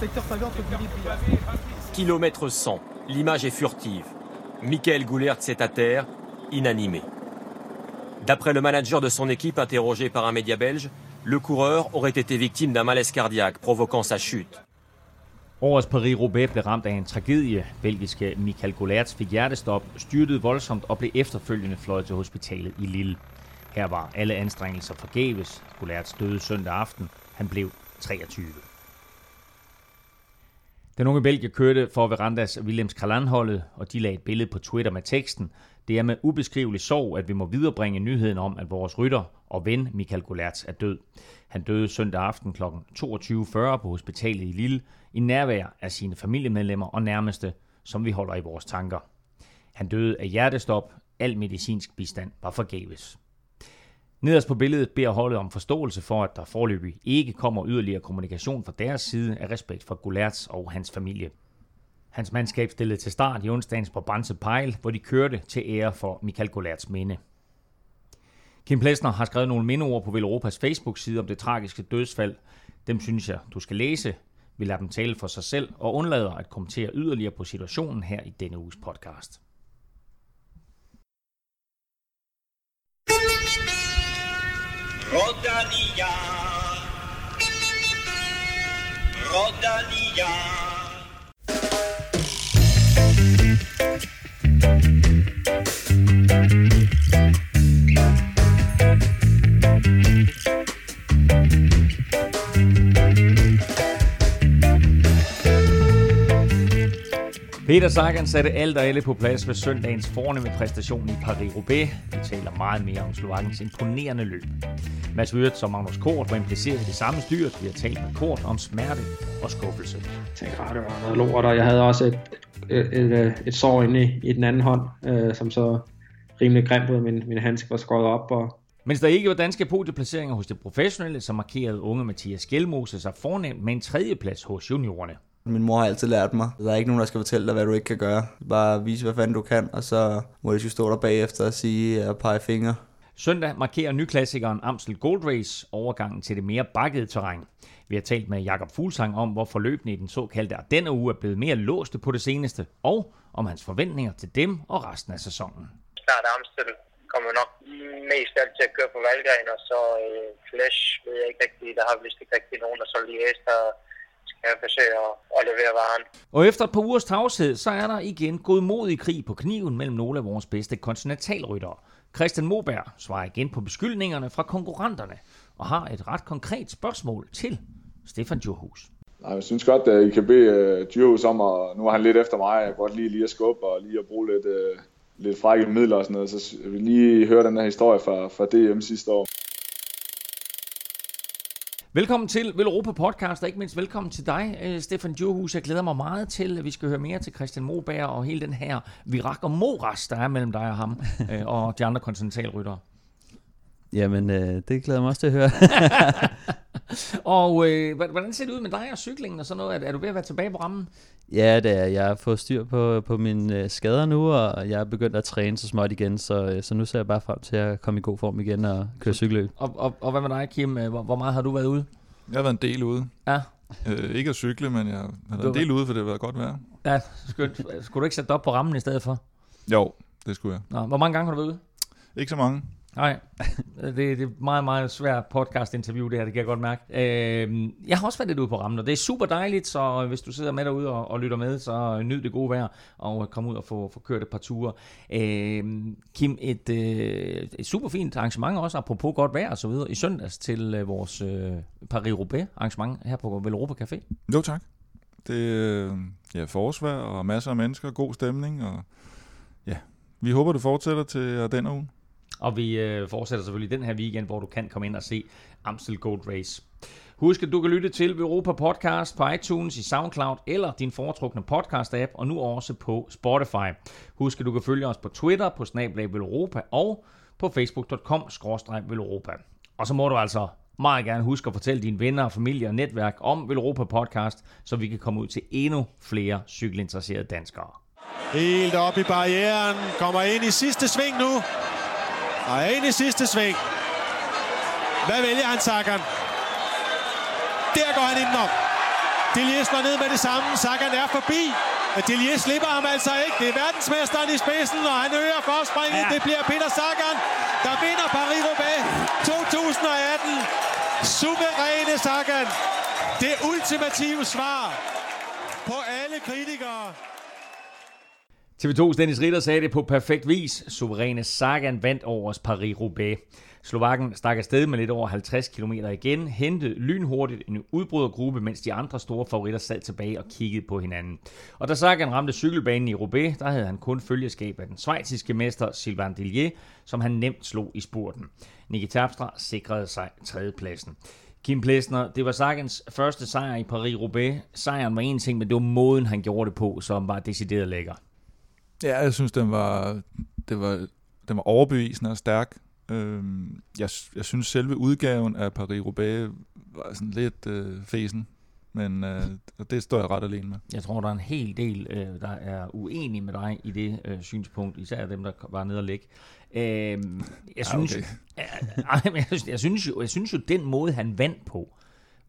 secteur entre Kilomètre 100, l'image est furtive. Michael Goulert s'est à terre, inanimé. D'après le manager de son équipe interrogé par un média belge, le coureur aurait été victime d'un malaise cardiaque provoquant sa chute. Årets Paris-Roubaix blev ramt af en tragedie. Belgiske Michael Goulerts fik hjertestop, styrtede voldsomt og blev efterfølgende fløjet til hospitalet i Lille. Her var alle anstrengelser forgæves. Goulerts døde søndag aften. Han blev 23. Den unge Belgier kørte for Verandas Willems Kralan-holdet, og de lagde et billede på Twitter med teksten. Det er med ubeskrivelig sorg, at vi må viderebringe nyheden om, at vores rytter og ven Michael Goulerts er død. Han døde søndag aften kl. 22.40 på hospitalet i Lille, i nærvær af sine familiemedlemmer og nærmeste, som vi holder i vores tanker. Han døde af hjertestop. Al medicinsk bistand var forgæves. Nederst på billedet beder holdet om forståelse for, at der forløbig ikke kommer yderligere kommunikation fra deres side af respekt for Gullerts og hans familie. Hans mandskab stillede til start i onsdagens på Banse Pejl, hvor de kørte til ære for Michael Gullerts minde. Kim Plesner har skrevet nogle mindeord på Velropas Facebook-side om det tragiske dødsfald. Dem synes jeg, du skal læse. Vi lader dem tale for sig selv og undlader at kommentere yderligere på situationen her i denne uges podcast. Rodalía. Rodalía. Peter Sagan satte alt og alle på plads ved søndagens fornemme præstation i Paris-Roubaix. Vi taler meget mere om Slovakiens imponerende løb. Mads Wirtz og Magnus Kort var impliceret i det samme styrt. Vi har talt med Kort om smerte og skuffelse. Jeg tænkte, det var noget lort, og jeg havde også et, et, et, et sår inde i, i den anden hånd, øh, som så rimelig grimt ud. Min, min handske var skåret op, og mens der ikke var danske podieplaceringer hos det professionelle, så markerede unge Mathias Gjelmose sig fornemt med en tredjeplads hos juniorerne. Min mor har altid lært mig, der er ikke nogen, der skal fortælle dig, hvad du ikke kan gøre. Bare vise, hvad fanden du kan, og så må du stå der bagefter og sige og pege fingre. Søndag markerer nyklassikeren Amstel Gold Race overgangen til det mere bakkede terræn. Vi har talt med Jakob Fuglsang om, hvor forløbene i den såkaldte denne uge er blevet mere låste på det seneste, og om hans forventninger til dem og resten af sæsonen. Snart Amstel kommer nok mest alt til at køre på Valgren, og så øh, Flash ved jeg ikke rigtig, der har vist ikke rigtig nogen, og så Lies, der skal forsøge at, at levere varen. Og efter et par ugers tavshed, så er der igen gået mod i krig på kniven mellem nogle af vores bedste kontinentalryttere. Christian Moberg svarer igen på beskyldningerne fra konkurrenterne og har et ret konkret spørgsmål til Stefan Djurhus. Nej, jeg synes godt, at I kan bede uh, Djurhus om, at nu er han lidt efter mig, jeg kan godt lige, lige at skubbe og lige at bruge lidt, uh, lidt frække midler og sådan noget, så jeg vil lige høre den her historie fra, fra DM sidste år. Velkommen til Vel Europa Podcast, og ikke mindst velkommen til dig, øh, Stefan Djurhus. Jeg glæder mig meget til, at vi skal høre mere til Christian Moberg og hele den her virak og moras, der er mellem dig og ham, øh, og de andre kontinentalryttere. Jamen, øh, det glæder mig også til at høre. og øh, hvordan ser det ud med dig og cyklingen og sådan noget? Er, er du ved at være tilbage på rammen? Ja, det er. Jeg har fået styr på, på mine øh, skader nu, og jeg er begyndt at træne så småt igen, så, øh, så nu ser jeg bare frem til at komme i god form igen og køre cykelløb. Og, og, og hvad med dig, Kim? Øh, hvor, hvor meget har du været ude? Jeg har været en del ude. Ja. Øh, ikke at cykle, men jeg har været en del ude, for det har været godt vejr. Ja, skønt. Skulle du ikke sætte dig op på rammen i stedet for? Jo, det skulle jeg. Nå, hvor mange gange har du været ude? Ikke så mange. Nej, det, det er meget, meget svært podcast-interview det her, det kan jeg godt mærke. Øh, jeg har også været lidt ude på rammen, og det er super dejligt, så hvis du sidder med derude og, og lytter med, så nyd det gode vejr, og kom ud og få, få kørt et par ture. Øh, Kim, et, øh, et super fint arrangement også, apropos godt vejr og så videre, i søndags til øh, vores øh, Paris-Roubaix arrangement her på Velropa Café. Jo tak. Det er ja, forårsvejr og masser af mennesker, god stemning, og ja, vi håber, det fortsætter til øh, den uge. Og vi øh, fortsætter selvfølgelig den her weekend, hvor du kan komme ind og se Amstel Gold Race. Husk, at du kan lytte til Europa Podcast på iTunes, i SoundCloud eller din foretrukne podcast-app, og nu også på Spotify. Husk, at du kan følge os på Twitter, på Snablag Europa og på facebook.com Europa. Og så må du altså meget gerne huske at fortælle dine venner, familie og netværk om Europa Podcast, så vi kan komme ud til endnu flere cykelinteresserede danskere. Helt op i barrieren, kommer ind i sidste sving nu. Og ind i sidste sving. Hvad vælger han, Sagan? Der går han indenom. Delier slår ned med det samme. Sagan er forbi. Delier slipper ham altså ikke. Det er verdensmesteren i spidsen, og han øger forspringet. Ja. Det bliver Peter Sagan, der vinder Paris-Roubaix 2018. Suveræne Sagan. Det ultimative svar på alle kritikere. TV2's Dennis Ritter sagde det på perfekt vis. Suveræne Sagan vandt over Paris-Roubaix. Slovakken stak afsted med lidt over 50 km igen, hentede lynhurtigt en udbrydergruppe, mens de andre store favoritter sad tilbage og kiggede på hinanden. Og da Sagan ramte cykelbanen i Roubaix, der havde han kun følgeskab af den svejtiske mester Sylvain Dillier, som han nemt slog i spurten. Niki Terpstra sikrede sig tredjepladsen. Kim Plesner, det var Sagans første sejr i Paris-Roubaix. Sejren var en ting, men det var måden, han gjorde det på, som var decideret lækker. Ja, jeg synes, den var, det var, den var overbevisende og stærk. Øhm, jeg, jeg synes, selve udgaven af Paris-Roubaix var sådan lidt øh, fesen, men øh, det står jeg ret alene med. Jeg tror, der er en hel del, øh, der er uenige med dig i det øh, synspunkt, især dem, der var nede og ligge. Øh, jeg, synes, okay. jeg, jeg, jeg, synes jo, jeg synes jo, den måde, han vandt på,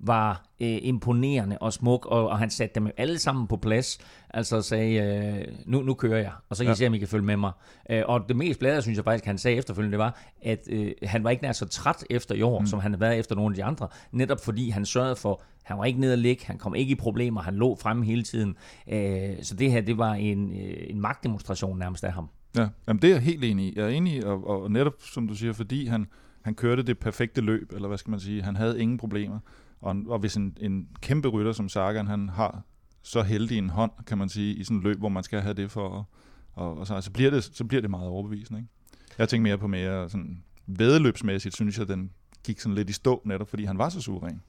var øh, imponerende og smuk, og, og han satte dem alle sammen på plads. Altså sagde, øh, nu, nu kører jeg, og så kan ja. I se, om I kan følge med mig. Øh, og det mest bladede, synes jeg faktisk, han sagde efterfølgende, det var, at øh, han var ikke nær så træt efter i år, mm. som han havde været efter nogle af de andre. Netop fordi han sørgede for, han var ikke nede at ligge, han kom ikke i problemer, han lå fremme hele tiden. Øh, så det her, det var en, øh, en magtdemonstration nærmest af ham. Ja, Jamen, det er jeg helt enig i. Jeg er enig i, og, og netop som du siger, fordi han, han kørte det perfekte løb, eller hvad skal man sige, han havde ingen problemer. Og, og hvis en, en kæmpe rytter som Sagan, han har så heldig en hånd, kan man sige, i sådan et løb, hvor man skal have det for, og, og, og så, så, bliver det, så bliver det meget overbevisende. Ikke? Jeg tænker mere på mere sådan, vedløbsmæssigt, synes jeg, den gik sådan lidt i stå, netop fordi han var så suveræn.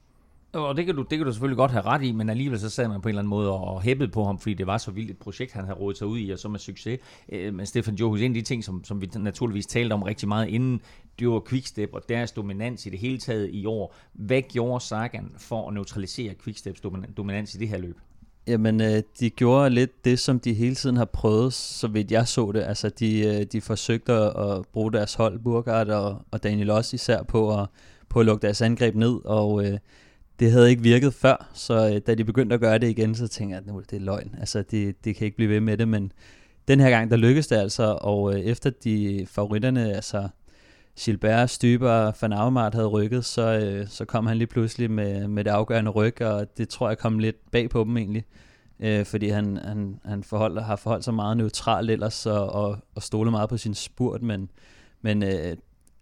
Og det kan, du, det kan du selvfølgelig godt have ret i, men alligevel så sad man på en eller anden måde og hæppede på ham, fordi det var så vildt et projekt, han havde rådet sig ud i, og så med succes. Øh, men Stefan Johus, en af de ting, som, som vi naturligvis talte om rigtig meget inden, det var Quickstep og deres dominans i det hele taget i år. Hvad gjorde Sagan for at neutralisere Quicksteps dominans i det her løb? Jamen, øh, de gjorde lidt det, som de hele tiden har prøvet, så vidt jeg så det. Altså, de, øh, de forsøgte at bruge deres hold, Burkhardt og, og Daniel også især, på at, på at lukke deres angreb ned, og øh, det havde ikke virket før, så øh, da de begyndte at gøre det igen, så tænkte jeg, at nu det er løgn. Altså, det, det kan ikke blive ved med det, men den her gang, der lykkedes det altså, og øh, efter de favoritterne, altså Gilbert, Styber og Van Avermaet havde rykket, så, øh, så kom han lige pludselig med, med det afgørende ryg, og det tror jeg kom lidt bag på dem egentlig. Øh, fordi han, han, han forholdt, har forholdt sig meget neutralt ellers, og, og, og stole meget på sin spurt, men, men øh,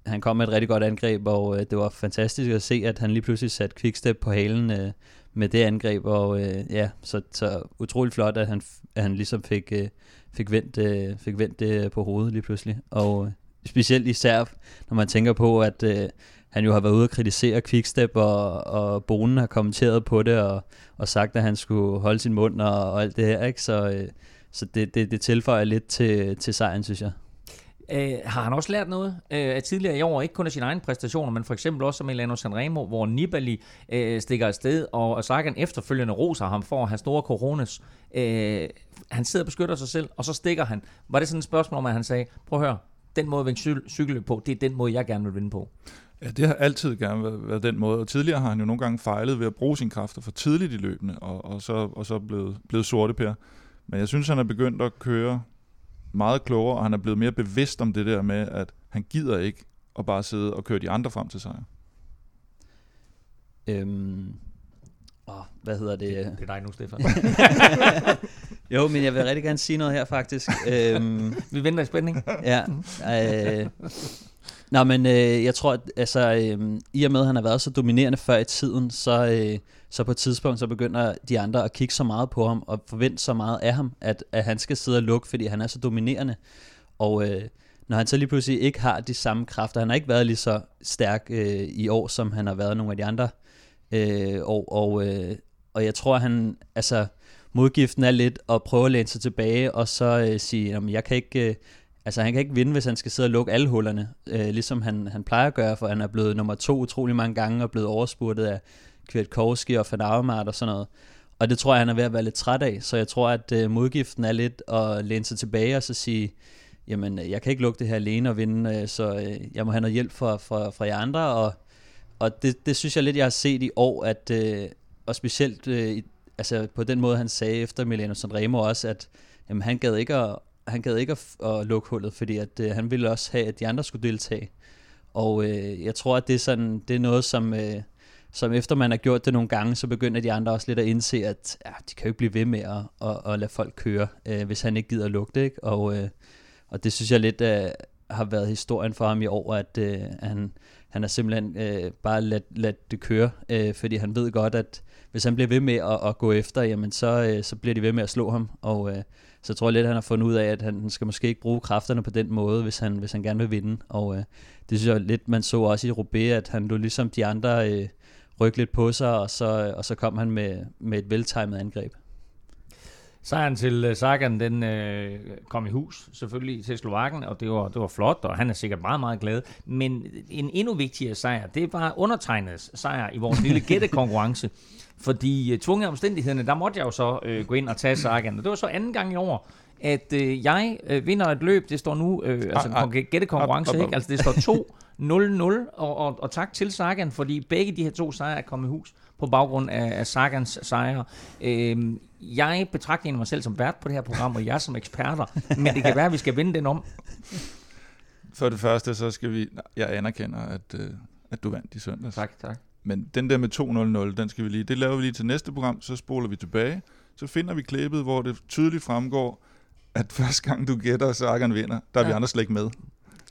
han kom med et rigtig godt angreb, og øh, det var fantastisk at se, at han lige pludselig satte Quickstep på halen øh, med det angreb, og øh, ja, så, så utrolig flot, at han, at han ligesom fik, øh, fik, vendt, øh, fik vendt det på hovedet lige pludselig, og øh, specielt især, når man tænker på, at øh, han jo har været ude og kritisere Quickstep, og, og Bonen har kommenteret på det, og, og sagt, at han skulle holde sin mund og, og alt det her, ikke? så, øh, så det, det, det tilføjer lidt til, til sejren, synes jeg. Øh, har han også lært noget øh, af tidligere i år? Ikke kun af sine egne præstationer, men for eksempel også som Milano Sanremo, hvor Nibali øh, stikker afsted, og Sagan efterfølgende roser ham for at have store coronas. Øh, han sidder og beskytter sig selv, og så stikker han. Var det sådan et spørgsmål om, at han sagde, prøv at høre, den måde at vinde cykel på, det er den måde, jeg gerne vil vinde på? Ja, det har altid gerne været, været den måde, og tidligere har han jo nogle gange fejlet ved at bruge sine kræfter for tidligt i løbende, og, og så, og så blevet, blevet sorte per. Men jeg synes, han er begyndt at køre meget klogere, og han er blevet mere bevidst om det der med, at han gider ikke at bare sidde og køre de andre frem til sejr. Øhm, åh, hvad hedder det? Det, det er dig nu, Stefan. jo, men jeg vil rigtig gerne sige noget her, faktisk. øhm, Vi venter i spænding. ja. Øh, Nå, men øh, jeg tror, at altså, øh, i og med, at han har været så dominerende før i tiden, så, øh, så på et tidspunkt, så begynder de andre at kigge så meget på ham, og forvente så meget af ham, at, at han skal sidde og lukke, fordi han er så dominerende. Og øh, når han så lige pludselig ikke har de samme kræfter, han har ikke været lige så stærk øh, i år, som han har været nogle af de andre øh, år, og, øh, og jeg tror, han, altså, modgiften er lidt at prøve at læne sig tilbage, og så øh, sige, at jeg kan ikke... Øh, Altså han kan ikke vinde, hvis han skal sidde og lukke alle hullerne, øh, ligesom han, han plejer at gøre, for han er blevet nummer to utrolig mange gange, og blevet overspurtet af Kwiatkowski og Van Avermaet og sådan noget. Og det tror jeg, han er ved at være lidt træt af, så jeg tror, at øh, modgiften er lidt at læne sig tilbage og så sige, jamen øh, jeg kan ikke lukke det her alene og vinde, øh, så øh, jeg må have noget hjælp fra, fra, fra jer andre, og, og det, det synes jeg lidt, jeg har set i år, at, øh, og specielt øh, altså på den måde, han sagde efter Milano Sanremo også, at jamen, han gad ikke at, han gad ikke at, at lukke hullet, fordi at, øh, han ville også have, at de andre skulle deltage. Og øh, jeg tror, at det er, sådan, det er noget, som, øh, som efter man har gjort det nogle gange, så begynder de andre også lidt at indse, at ja, de kan jo ikke blive ved med at, at, at lade folk køre, øh, hvis han ikke gider at lukke det. Ikke? Og, øh, og det synes jeg lidt øh, har været historien for ham i år, at øh, han, han har simpelthen øh, bare ladt, ladt det køre, øh, fordi han ved godt, at hvis han bliver ved med at, at gå efter, jamen så, øh, så bliver de ved med at slå ham. Og øh, så tror jeg lidt, at han har fundet ud af, at han skal måske ikke bruge kræfterne på den måde, hvis han, hvis han gerne vil vinde. Og øh, det synes jeg lidt, man så også i Roubaix, at han lå ligesom de andre øh, rykke lidt på sig, og så, øh, og så kom han med, med et veltimet angreb. Sejren til uh, Sagan, den øh, kom i hus selvfølgelig til Slovakken, og det var, det var flot, og han er sikkert meget, meget glad. Men en endnu vigtigere sejr, det var undertegnets sejr i vores lille gættekonkurrence. fordi uh, tvunget omstændighederne, der måtte jeg jo så uh, gå ind og tage Sagan. Og det var så anden gang i år, at uh, jeg uh, vinder et løb. Det står nu, uh, altså en gættekonkurrence, ikke? Altså det står 2-0-0, og, og, og tak til Sagan, fordi begge de her to sejre er kommet i hus på baggrund af, af Sagans sejre. Øhm, jeg betragter mig selv som vært på det her program, og jeg som eksperter, men det kan være, at vi skal vende den om. For det første, så skal vi... Jeg anerkender, at, øh, at du vandt i søndags. Tak, tak. Men den der med 2-0-0, den skal vi lige... Det laver vi lige til næste program, så spoler vi tilbage. Så finder vi klippet, hvor det tydeligt fremgår, at første gang du gætter, at Sagan vinder, der er ja. vi andre slet ikke med.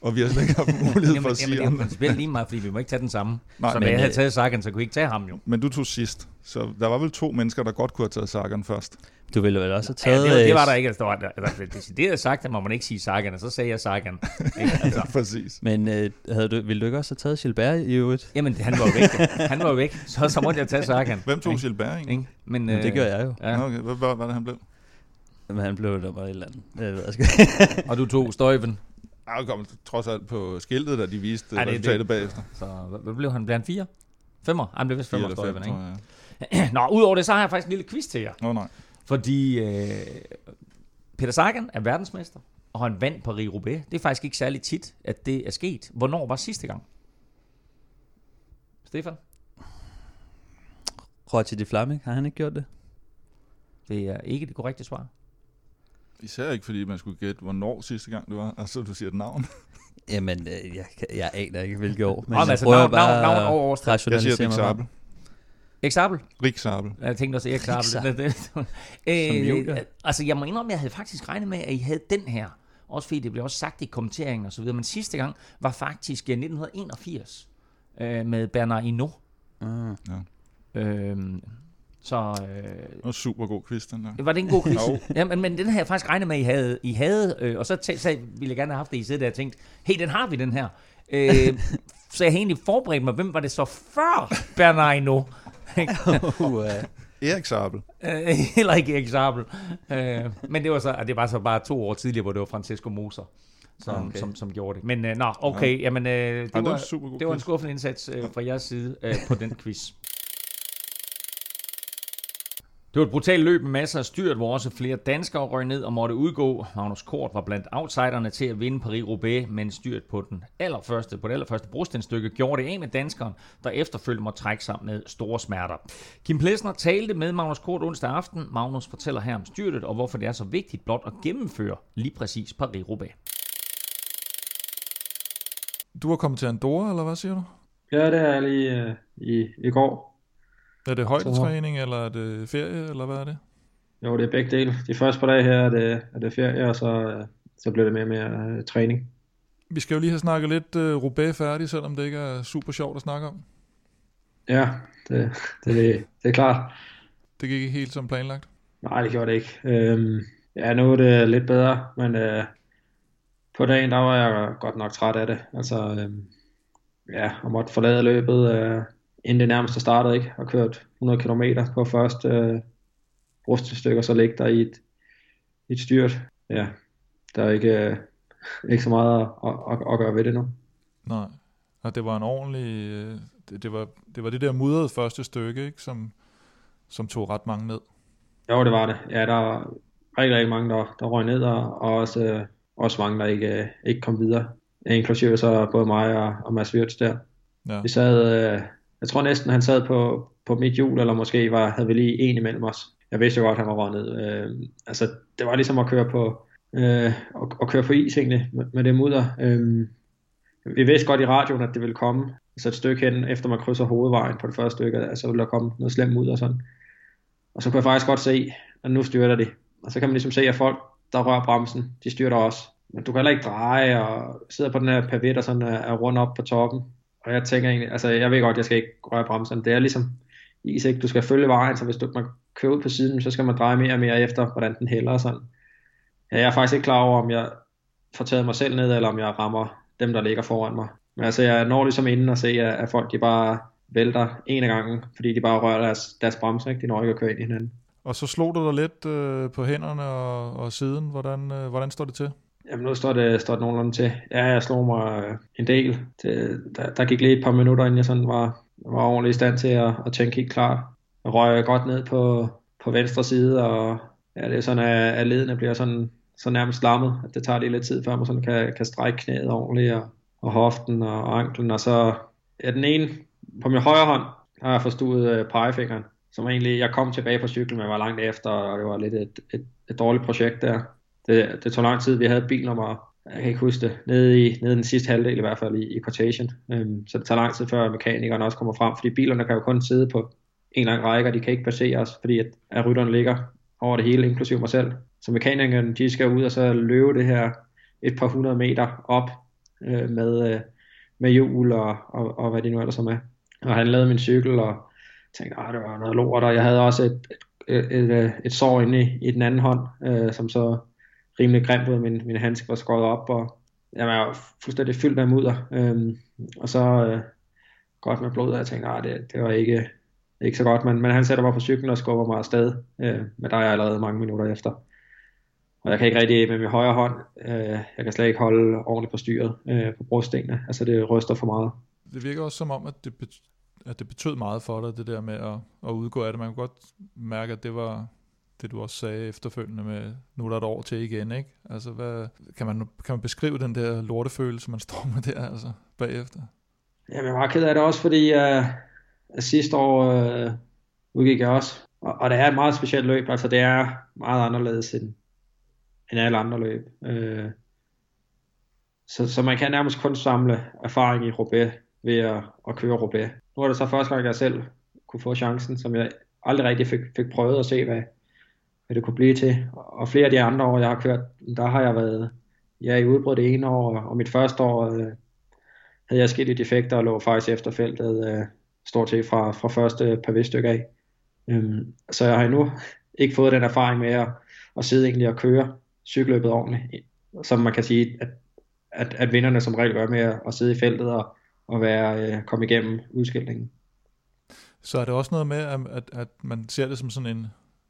Og vi har slet ikke haft mulighed jamen, for at sige jamen, det er principielt lige meget, fordi vi må ikke tage den samme. Nej, så men- jeg havde taget Sagan, så kunne I ikke tage ham jo. Men du tog sidst, så der var vel to mennesker, der godt kunne have taget Sagan først. Du ville vel også have Ja, taget... det, var, det var øh, der ikke. Altså, der var, der, decideret sagt, at må man ikke sige Sagan, og så sagde jeg Sagan. Ikke? Altså, Præcis. Men øh, havde du, ville du ikke også have taget Gilbert i øvrigt? jamen, han var jo væk. Han var jo væk, så, så måtte jeg tage Sagan. Hvem tog Ikke? Gilbert egentlig? Ikke? Men, Men det øh, gør jeg jo. Ja. Okay, hvad hvad var det, han blev? Men han blev der bare et eller andet. Jeg ved, jeg skal... Og du tog Støjven. Ja, kom trods alt på skiltet, da de viste Ej, det- resultatet det- bagefter. Så hvad, blev han? Blev han fire? Femmer? Han blev vist Fire femmer, eller fem, Støjven, tror ikke? jeg. Nå, udover det, så har jeg faktisk en lille quiz til jer. Nå nej. Fordi øh, Peter Sagan er verdensmester, og han vandt Paris-Roubaix. Det er faktisk ikke særlig tit, at det er sket. Hvornår var sidste gang? Stefan? Roger de Flaming, har han ikke gjort det? Det er ikke det korrekte svar. Især ikke, fordi man skulle gætte, hvornår sidste gang det var. Altså, du siger et navn. Jamen, øh, jeg, jeg aner ikke, hvilket år. Men Nå, jeg altså, prøver navn- bare navn- navn og årstal. Jeg siger mig Sabel. frem. Eksabel? Rick Sabel. Jeg tænkte også Erik Sabel. Sabel. Øh, altså, jeg må indrømme, at jeg havde faktisk regnet med, at I havde den her. Også fordi det blev også sagt i kommenteringen og så videre. Men sidste gang var faktisk øh, 1981 øh, med Bernard Hinault. Ah. Øhm, så øh, Det var super god quiz, den der. var det en god quiz? Ja, men, men den havde jeg faktisk regnet med, I havde. I havde øh, og så, tæ- så ville jeg gerne have haft det, I sidder der og tænkt, hey, den har vi, den her. Øh, så jeg havde egentlig forberedt mig, hvem var det så før Bernard Hinault? Uh, uh, Erik Sabel. Øh, heller ikke Erik Sabel. Øh, men det var, så, det var så bare to år tidligere, hvor det var Francesco Moser, som, Okay. okay. som, som gjorde det. Men øh, nå, okay, ja. jamen, øh, det, Ja, det var var, en super god det var en skuffende indsats øh, fra jeres side øh, på den quiz. Det var et brutalt løb med masser af styrt, hvor også flere danskere røg ned og måtte udgå. Magnus Kort var blandt outsiderne til at vinde Paris-Roubaix, men styrt på den allerførste, på det allerførste brostenstykke gjorde det af med danskeren, der efterfølgende måtte trække sig med store smerter. Kim Plesner talte med Magnus Kort onsdag aften. Magnus fortæller her om styrtet og hvorfor det er så vigtigt blot at gennemføre lige præcis Paris-Roubaix. Du har kommet til Andorra, eller hvad siger du? Ja, det er jeg lige øh, i, i går. Er det højdetræning, eller er det ferie, eller hvad er det? Jo, det er begge dele. De første par dage her er det, er det ferie, og så, øh, så bliver det mere og mere øh, træning. Vi skal jo lige have snakket lidt uh, Roubaix færdig, selvom det ikke er super sjovt at snakke om. Ja, det, det, det, det er klart. Det gik ikke helt som planlagt. Nej, det gjorde det ikke. Øhm, ja, nu er det lidt bedre, men øh, på dagen, der var jeg godt nok træt af det. Altså, øhm, ja, og måtte forlade løbet, øh, inden det nærmeste startede, ikke? Og kørt 100 km på første øh, bruststykke, og så ligge der i et, i et styrt. Ja, der er ikke, øh, ikke så meget at, at, at, at gøre ved det nu. Nej. Og det var en ordentlig... øh, Det, det, var, det var det der mudrede første stykke, ikke? Som, som tog ret mange ned. Jo, det var det. Ja, der var rigtig, rigtig mange, der, der røg ned, og, og også, øh, også mange, der ikke, øh, ikke kom videre. Inklusive så både mig og, og Mads Wirtz der. Ja. Vi sad, øh, jeg tror næsten, han sad på, på mit hjul, eller måske var, havde vi lige en imellem os. Jeg vidste jo godt, at han var rundet. ned. Øh, altså, det var ligesom at køre på, øh, at, at køre på is egentlig, med, med det mudder. Øh, vi vidste godt i radioen, at det ville komme. Så et stykke hen, efter man krydser hovedvejen på det første stykke, altså ville der komme noget slemt ud og sådan. Og så kunne jeg faktisk godt se, at nu styrter de. Og så kan man ligesom se, at folk, der rører bremsen, de styrter også. Men du kan heller ikke dreje og sidder på den her pavet og sådan er, er rundt op på toppen. Og jeg tænker egentlig, altså jeg ved godt, jeg skal ikke røre bremsen. Det er ligesom is, ikke? Du skal følge vejen, så hvis du, man kører ud på siden, så skal man dreje mere og mere efter, hvordan den hælder og sådan. Ja, jeg er faktisk ikke klar over, om jeg får taget mig selv ned, eller om jeg rammer dem, der ligger foran mig. Men altså, jeg når ligesom inden og se, at, folk de bare vælter en af gangen, fordi de bare rører deres, deres bremse, ikke? de når ikke at køre ind i hinanden. Og så slog du dig lidt øh, på hænderne og, og siden. Hvordan, øh, hvordan står det til? Jamen nu står det, står det nogenlunde til. Ja, jeg slog mig øh, en del. Det, der, der gik lige et par minutter, inden jeg sådan var, var ordentligt i stand til at, at tænke helt klart. Jeg røg godt ned på, på venstre side, og ja, det er sådan, at, at ledene bliver sådan, så nærmest lammet, at det tager lige lidt tid, før man sådan kan, kan strække knæet ordentligt, og, og hoften og anklen, og så ja, den ene, på min højre hånd, har jeg forstuet øh, pegefingeren, som egentlig, jeg kom tilbage på cyklen, men var langt efter, og det var lidt et, et, et dårligt projekt der. Det, det tog lang tid, vi havde bilnummer, jeg kan ikke huske det, nede i, nede i den sidste halvdel i hvert fald i, i quotation. Øhm, så det tager lang tid før mekanikerne også kommer frem, fordi bilerne kan jo kun sidde på en lang række, og de kan ikke passere os, fordi at, at rytterne ligger over det hele, inklusive mig selv. Så mekanikerne, de skal ud og så løbe det her et par hundrede meter op øh, med, øh, med hjul og, og, og hvad det nu ellers er med. Og han lavede min cykel og tænkte, at det var noget lort, og jeg havde også et, et, et, et, et sår inde i, i den anden hånd, øh, som så rimelig grimt ud, min, min handske var skåret op, og jeg var fuldstændig fyldt med mudder, øhm, og så øh, godt med blod, og jeg tænkte, nej, det, det var ikke, ikke så godt, men, men han sætter mig på cyklen og skubber mig afsted, øh, men der er jeg allerede mange minutter efter. Og jeg kan ikke rigtig med min højre hånd, øh, jeg kan slet ikke holde ordentligt på styret øh, på brostene, altså det ryster for meget. Det virker også som om, at det, at det betød meget for dig, det der med at, at udgå af det. Man kunne godt mærke, at det var det, du også sagde efterfølgende med, nu er der et år til igen, ikke? Altså, hvad, kan, man, kan man beskrive den der lortefølelse, man står med der, altså, bagefter? Jamen, jeg var ked af det også, fordi uh, sidste år uh, udgik jeg også, og, og det er et meget specielt løb, altså det er meget anderledes end, end alle andre løb. Uh, så, så man kan nærmest kun samle erfaring i Roubaix ved at, at køre Roubaix. Nu er det så første gang, jeg selv kunne få chancen, som jeg aldrig rigtig fik, fik prøvet at se, hvad, hvad det kunne blive til. Og flere af de andre år, jeg har kørt, der har jeg været ja, i udbrud det ene år, og mit første år øh, havde jeg skidt i defekter og lå faktisk efter feltet øh, stort set fra, fra første par stykke af. Øhm, så jeg har endnu ikke fået den erfaring med at, at sidde egentlig og køre cykelløbet ordentligt, som man kan sige, at, at, at vinderne som regel gør med at, at sidde i feltet og, og være, øh, komme igennem udskillingen. Så er det også noget med, at, at, at man ser det som sådan en,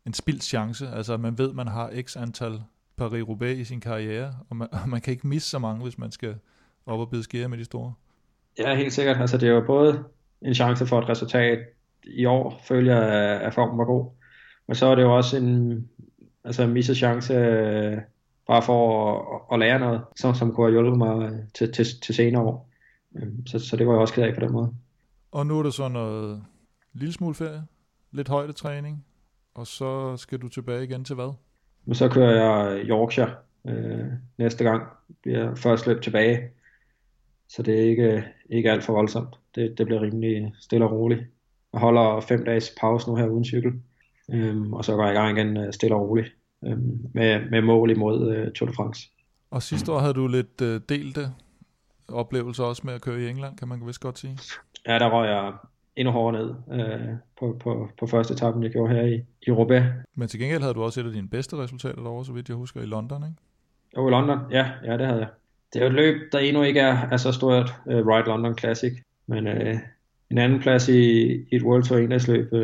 en spildt chance, altså man ved, man har x antal Paris-Roubaix i sin karriere, og man, og man kan ikke misse så mange, hvis man skal op og bide skære med de store. Ja, helt sikkert. Altså det er jo både en chance for et resultat i år, følger jeg, at formen var god, men så er det jo også en, altså en misset chance øh, bare for at, at, lære noget, som, som kunne have hjulpet mig til, til, til senere år. Øhm, så, så det var jeg også ked af på den måde. Og nu er det så noget lille smule ferie, lidt højdetræning, og så skal du tilbage igen til hvad? Men så kører jeg Yorkshire øh, næste gang. Bliver først løb tilbage. Så det er ikke, ikke alt for voldsomt. Det, det bliver rimelig stille og roligt. Jeg holder fem dages pause nu her uden cykel. Øhm, og så går jeg i gang igen øh, stille og roligt. Øhm, med, med mål imod øh, Tour de France. Og sidste år havde du lidt øh, delte oplevelser også med at køre i England, kan man vist godt sige. Ja, der røg jeg endnu hårdere ned øh, på, på, på første etappen, jeg gjorde her i, i Roubaix. Men til gengæld havde du også et af dine bedste resultater derovre, så vidt jeg husker, i London, ikke? Jo, i London, ja, ja, det havde jeg. Det er jo et løb, der endnu ikke er, er så stort uh, Ride London Classic, men uh, en anden plads i, i et World Tour enhedsløb, uh,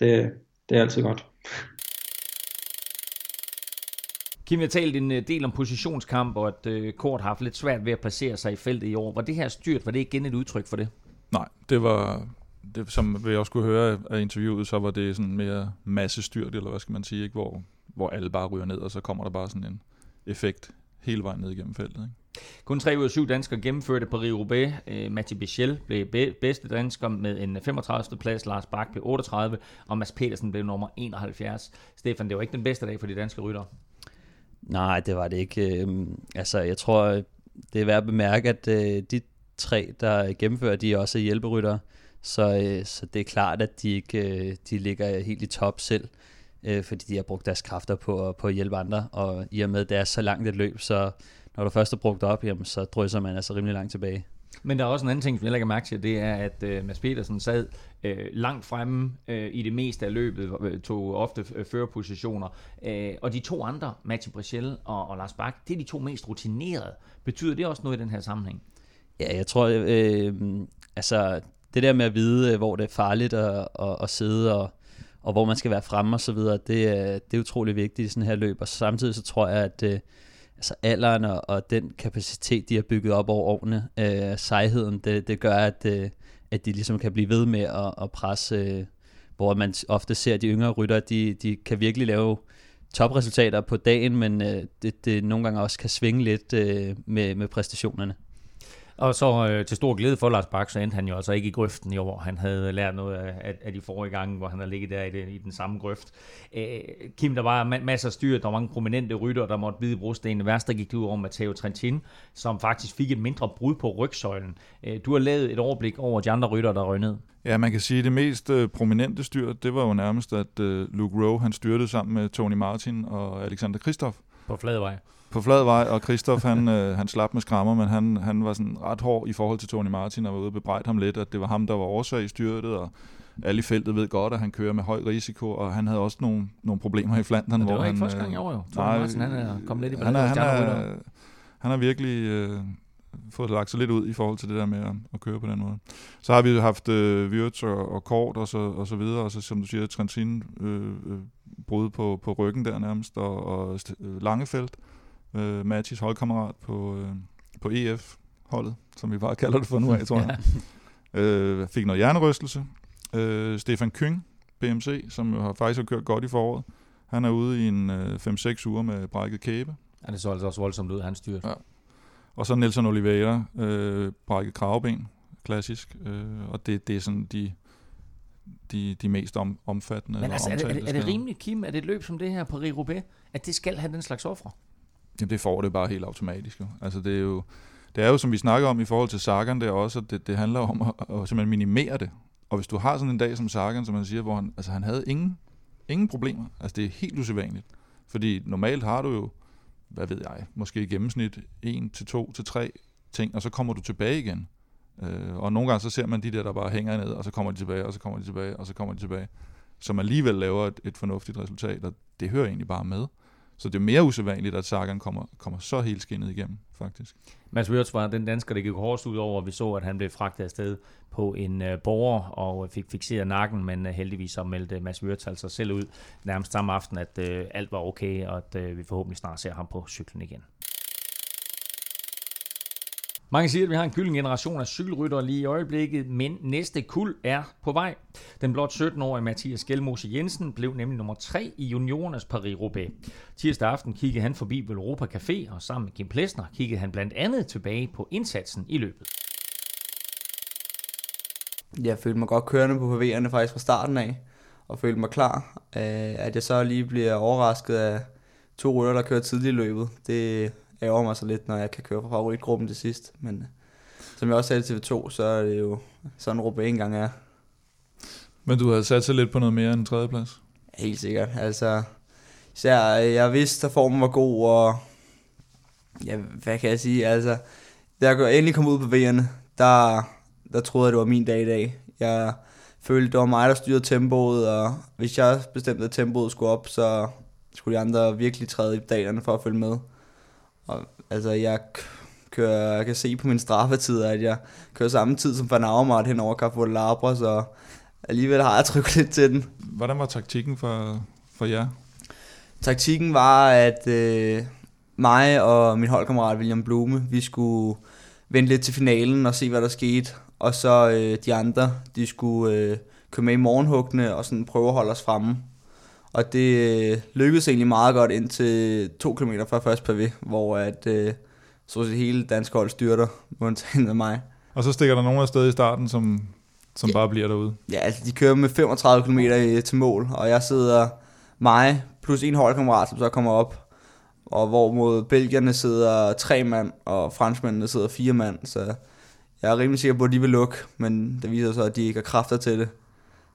det, det er altid godt. Kim, jeg talt en del om positionskamp, og at uh, Kort har haft lidt svært ved at placere sig i feltet i år. Var det her styrt? Var det igen et udtryk for det? Nej, det var, det, som vi også kunne høre af interviewet, så var det sådan mere massestyrt, eller hvad skal man sige, ikke? Hvor, hvor alle bare ryger ned, og så kommer der bare sådan en effekt hele vejen ned igennem feltet. Ikke? Kun 3 ud af 7 danskere gennemførte Paris-Roubaix. Øh, Mathieu Bichel blev bedste dansker med en 35. plads, Lars Bak blev 38, og Mads Petersen blev nummer 71. Stefan, det var ikke den bedste dag for de danske rytter. Nej, det var det ikke. Øhm, altså, jeg tror, det er værd at bemærke, at øh, de tre, der gennemfører, de er også hjælperytter. Så, øh, så det er klart, at de ikke de ligger helt i top selv, fordi de har brugt deres kræfter på, på at hjælpe andre. Og i og med, at det er så langt et løb, så når du først er brugt op, jamen, så drysser man altså rimelig langt tilbage. Men der er også en anden ting, som jeg lægger mærke til, det er, at uh, Mads Petersen sad uh, langt fremme uh, i det meste af løbet, tog ofte uh, førerpositioner, uh, og de to andre, Mathieu Brichel og, og Lars Bak, det er de to mest rutinerede. Betyder det også noget i den her sammenhæng? Ja, jeg tror, øh, altså det der med at vide, øh, hvor det er farligt at, at, at sidde og, og hvor man skal være fremme og så videre, det, øh, det er utrolig vigtigt i sådan her løb, og samtidig så tror jeg, at øh, altså alderen og, og den kapacitet, de har bygget op over årene, øh, sejheden, det, det gør, at, øh, at de ligesom kan blive ved med at, at presse, øh, hvor man ofte ser, at de yngre rytter, de, de kan virkelig lave topresultater på dagen, men øh, det, det nogle gange også kan svinge lidt øh, med, med præstationerne. Og så øh, til stor glæde for Lars Bak, så endte han jo altså ikke i grøften i år. Han havde lært noget af, af de forrige gange, hvor han har ligget der i, det, i den samme grøft. Øh, Kim, der var masser af styr, der var mange prominente rytter, der måtte bide brostenen. Værst der gik det ud over Matteo Trentin, som faktisk fik et mindre brud på rygsøjlen. Øh, du har lavet et overblik over de andre rytter, der røg ned. Ja, man kan sige, at det mest øh, prominente styr, det var jo nærmest, at øh, Luke Rowe, han styrtede sammen med Tony Martin og Alexander Kristoff. På Fladvej på flad vej, og Christoph han, øh, han slap med skrammer, men han, han var sådan ret hård i forhold til Tony Martin, og var ude og bebrejde ham lidt, at det var ham, der var årsag i styrtet, og alle i feltet ved godt, at han kører med høj risiko, og han havde også nogle, nogle problemer i Flandern. det var hvor ikke han, første gang i år jo. Tony nej, Martin, han er kommet lidt i han er, han, er, han har virkelig øh, fået lagt sig lidt ud i forhold til det der med at, at køre på den måde. Så har vi haft øh, Wirtz og, og Kort og så, og så videre, og så som du siger, Trentin øh, øh, brud på, på ryggen der nærmest, og, og Langefelt øh, Matis holdkammerat på, øh, på EF-holdet, som vi bare kalder det for nu af, tror jeg. ja. øh, fik noget hjernerystelse. Øh, Stefan Kyng, BMC, som jo har faktisk har kørt godt i foråret, han er ude i en øh, 5-6 uger med brækket kæbe. Ja, det så altså også voldsomt ud, han styrt. Ja. Og så Nelson Oliveira, øh, brækket kravben, klassisk. Øh, og det, det er sådan de, de, de mest om, omfattende. Men altså, er det, er, det, er det rimeligt, Kim, at et løb som det her på Roubaix, at det skal have den slags ofre? Jamen, det får det bare helt automatisk. Jo. Altså, det er jo, det er jo, som vi snakker om i forhold til Sagan, det er også, at det, det handler om at, at simpelthen minimere det. Og hvis du har sådan en dag som Sagan, som man siger, hvor han, altså, han havde ingen, ingen problemer. Altså, det er helt usædvanligt. Fordi normalt har du jo, hvad ved jeg, måske i gennemsnit 1 til 2 til 3 ting, og så kommer du tilbage igen. Øh, og nogle gange så ser man de der, der bare hænger ned, og så kommer de tilbage, og så kommer de tilbage, og så kommer de tilbage. Som alligevel laver et, et fornuftigt resultat, og det hører egentlig bare med. Så det er mere usædvanligt, at Sagan kommer, kommer så helt skinnet igennem, faktisk. Mads Wirtz var den dansker, der gik hårdest ud over. Vi så, at han blev fragtet afsted på en øh, borger og fik fixeret nakken, men øh, heldigvis så meldte Mads Wirtz altså selv ud nærmest samme aften, at øh, alt var okay, og at vi forhåbentlig snart ser ham på cyklen igen. Mange siger, at vi har en gylden generation af cykelryttere lige i øjeblikket, men næste kul er på vej. Den blot 17-årige Mathias Gjelmose Jensen blev nemlig nummer 3 i juniorernes Paris-Roubaix. Tirsdag aften kiggede han forbi Europa Café, og sammen med Kim Plesner kiggede han blandt andet tilbage på indsatsen i løbet. Jeg følte mig godt kørende på PV'erne faktisk fra starten af, og følte mig klar. Øh, at jeg så lige bliver overrasket af to rytter, der kører tidligt i løbet, det ærger mig så lidt, når jeg kan køre fra favoritgruppen til sidst. Men øh, som jeg også sagde til TV2, så er det jo sådan, Roubaix engang er. Men du havde sat sig lidt på noget mere end en tredjeplads? Helt sikkert. Altså, især, øh, jeg vidste, at formen var god, og ja, hvad kan jeg sige? Altså, da jeg endelig kom ud på V'erne, der, der troede jeg, det var min dag i dag. Jeg følte, det var mig, der styrede tempoet, og hvis jeg bestemte, at tempoet skulle op, så skulle de andre virkelig træde i dagerne for at følge med. Og, altså, jeg kører, jeg kan se på min straffetid, at jeg kører samme tid som Van Avermaet hen over Carrefour Labre, så alligevel har jeg trykket lidt til den. Hvordan var taktikken for, for jer? Taktikken var, at øh, mig og min holdkammerat William Blume, vi skulle vente lidt til finalen og se, hvad der skete. Og så øh, de andre, de skulle øh, køre med i morgenhuggene og sådan prøve at holde os fremme. Og det øh, lykkedes egentlig meget godt indtil to kilometer fra første pavé, hvor at, øh, så set hele dansk hold styrter, undtagen med mig. Og så stikker der nogen afsted i starten, som, som Ja. bare bliver derude. Ja, altså de kører med 35 km i- til mål, og jeg sidder mig plus en holdkammerat, som så kommer op. Og hvor mod belgierne sidder tre mand, og franskmændene sidder fire mand, så jeg er rimelig sikker på, at de vil lukke, men det viser sig, at de ikke har kræfter til det.